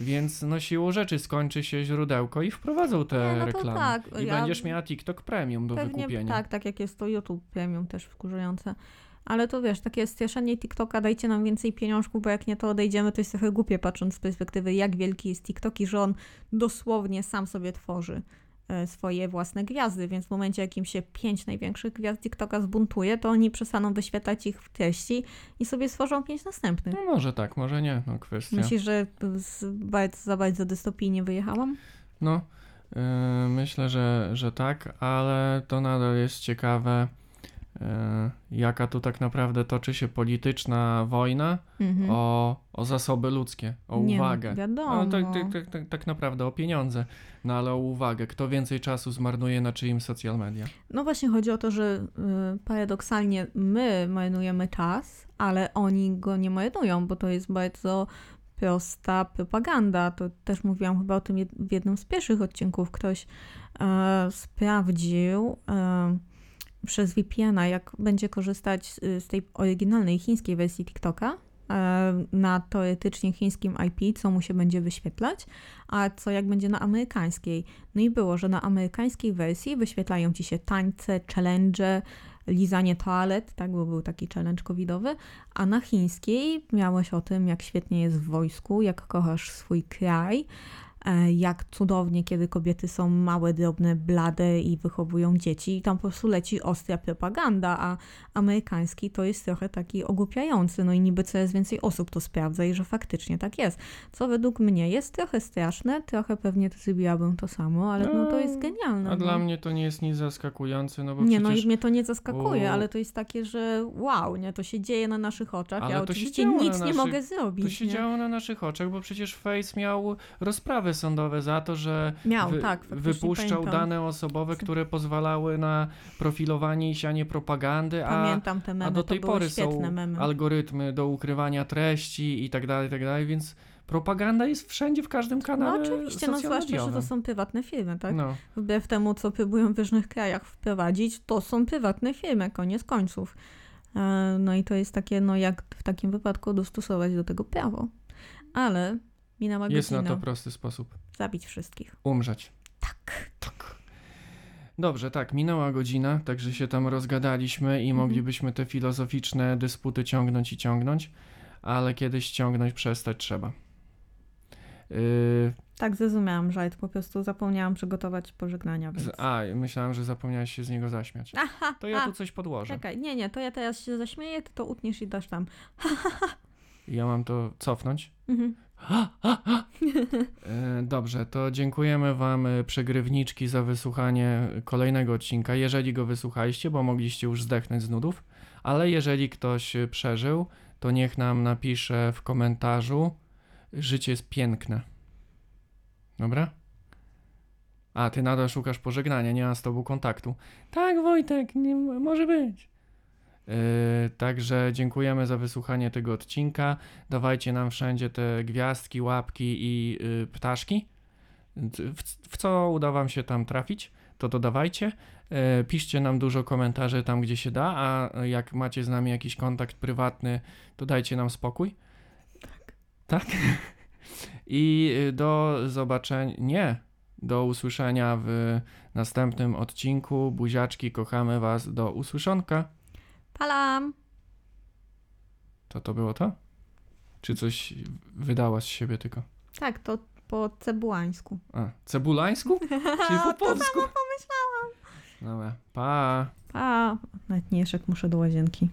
Więc no siłą rzeczy skończy się źródełko i wprowadzą te Nie, no reklamy. tak, I ja- będziesz miała TikTok Premium do Pewnie wykupienia. tak, tak jak jest to YouTube Premium też wkurzające. Ale to wiesz, takie straszenie TikToka, dajcie nam więcej pieniążków, bo jak nie to odejdziemy, to jest trochę głupie patrząc z perspektywy, jak wielki jest TikTok i że on dosłownie sam sobie tworzy swoje własne gwiazdy, więc w momencie, jakim się pięć największych gwiazd TikToka zbuntuje, to oni przestaną wyświetlać ich w treści i sobie stworzą pięć następnych. No może tak, może nie, no kwestia. Myślisz, że bardzo, za bardzo dystopii nie wyjechałam? No, yy, myślę, że, że tak, ale to nadal jest ciekawe, jaka tu tak naprawdę toczy się polityczna wojna Mhm. o, o zasoby ludzkie, o Nie, no, uwagę. wiadomo. No, tak, tak, tak, tak, tak naprawdę o pieniądze, no ale o uwagę. Kto więcej czasu zmarnuje na czyim social media? No właśnie chodzi o to, że y, paradoksalnie my marnujemy czas, ale oni go nie marnują, bo to jest bardzo prosta propaganda. To też mówiłam chyba o tym w jednym z pierwszych odcinków. Ktoś e, sprawdził, e, przez VPN-a, jak będzie korzystać z tej oryginalnej chińskiej wersji TikToka e, na teoretycznie chińskim IP, co mu się będzie wyświetlać, a co jak będzie na amerykańskiej. No i było, że na amerykańskiej wersji wyświetlają ci się tańce, challenge, lizanie toalet, tak, bo był taki challenge covidowy, a na chińskiej miałeś o tym, jak świetnie jest w wojsku, jak kochasz swój kraj, jak cudownie, kiedy kobiety są małe, drobne, blade i wychowują dzieci. I tam po prostu leci ostra propaganda, a amerykański to jest trochę taki ogłupiający. No i niby coraz więcej osób to sprawdza i że faktycznie tak jest. Co według mnie jest trochę straszne, trochę pewnie zrobiłabym to samo, ale no to jest genialne. A no. dla mnie to nie jest nic zaskakujące, no bo Nie, no przecież... i mnie to nie zaskakuje, u- ale to jest takie, że wow, nie, to się dzieje na naszych oczach. Ale ja oczywiście nic nie mogę zrobić. To się nie? działo na naszych oczach, bo przecież Face miał rozprawy sądowe za to, że Miał, wy- tak, wypuszczał pamiętam. dane osobowe, które pozwalały na profilowanie i sianie propagandy, a, Pamiętam te memy, a do tej pory są memy. algorytmy do ukrywania treści i tak dalej, tak dalej, więc propaganda jest wszędzie, w każdym No kanale oczywiście, no zwłaszcza, że to są prywatne firmy, tak? No, Wbrew temu, co próbują w różnych krajach wprowadzić, to są prywatne firmy, koniec końców. E, No i to jest takie, no jak w takim wypadku dostosować do tego prawo. Ale minęła jest na godzina. to prosty sposób. Zabić wszystkich. Umrzeć. Tak. Tak. Dobrze, tak, minęła godzina, także się tam rozgadaliśmy i Mhm. moglibyśmy te filozoficzne dysputy ciągnąć i ciągnąć, ale kiedyś ciągnąć przestać trzeba. Yy, Tak, zrozumiałam żart, po prostu zapomniałam przygotować pożegnania, więc... a, myślałem, że zapomniałeś się z niego zaśmiać. Aha, To ja a, tu coś podłożę. Czekaj, nie, nie, to ja teraz się zaśmieję, ty to utniesz i dasz tam. Ja mam to cofnąć. Mhm. E, Dobrze, to dziękujemy Wam, e, przegrywniczki, za wysłuchanie kolejnego odcinka. Jeżeli go wysłuchaliście, bo mogliście już zdechnąć z nudów, ale jeżeli ktoś e, przeżył, to niech nam napisze w komentarzu: Życie jest piękne. Dobra? A, ty nadal szukasz pożegnania, nie mam z tobą kontaktu. Tak, Wojtek, nie, może być. Yy, także dziękujemy za wysłuchanie tego odcinka. Dawajcie nam wszędzie te gwiazdki, łapki i yy, ptaszki. W, w co uda Wam się tam trafić, to to dawajcie. Yy, piszcie nam dużo komentarzy tam, gdzie się da, a jak macie z nami jakiś kontakt prywatny, to dajcie nam spokój. Tak. Tak? I do zobaczenia. Nie. Do usłyszenia w następnym odcinku. Buziaczki, kochamy Was. Do usłyszonka. Palam! To to było to? Czy coś wydała z siebie tylko? Tak, to po cebułańsku. A, cebulańsku? Czyli po to polsku? samo pomyślałam. Dobra, pa. A, nawet nie, muszę do łazienki.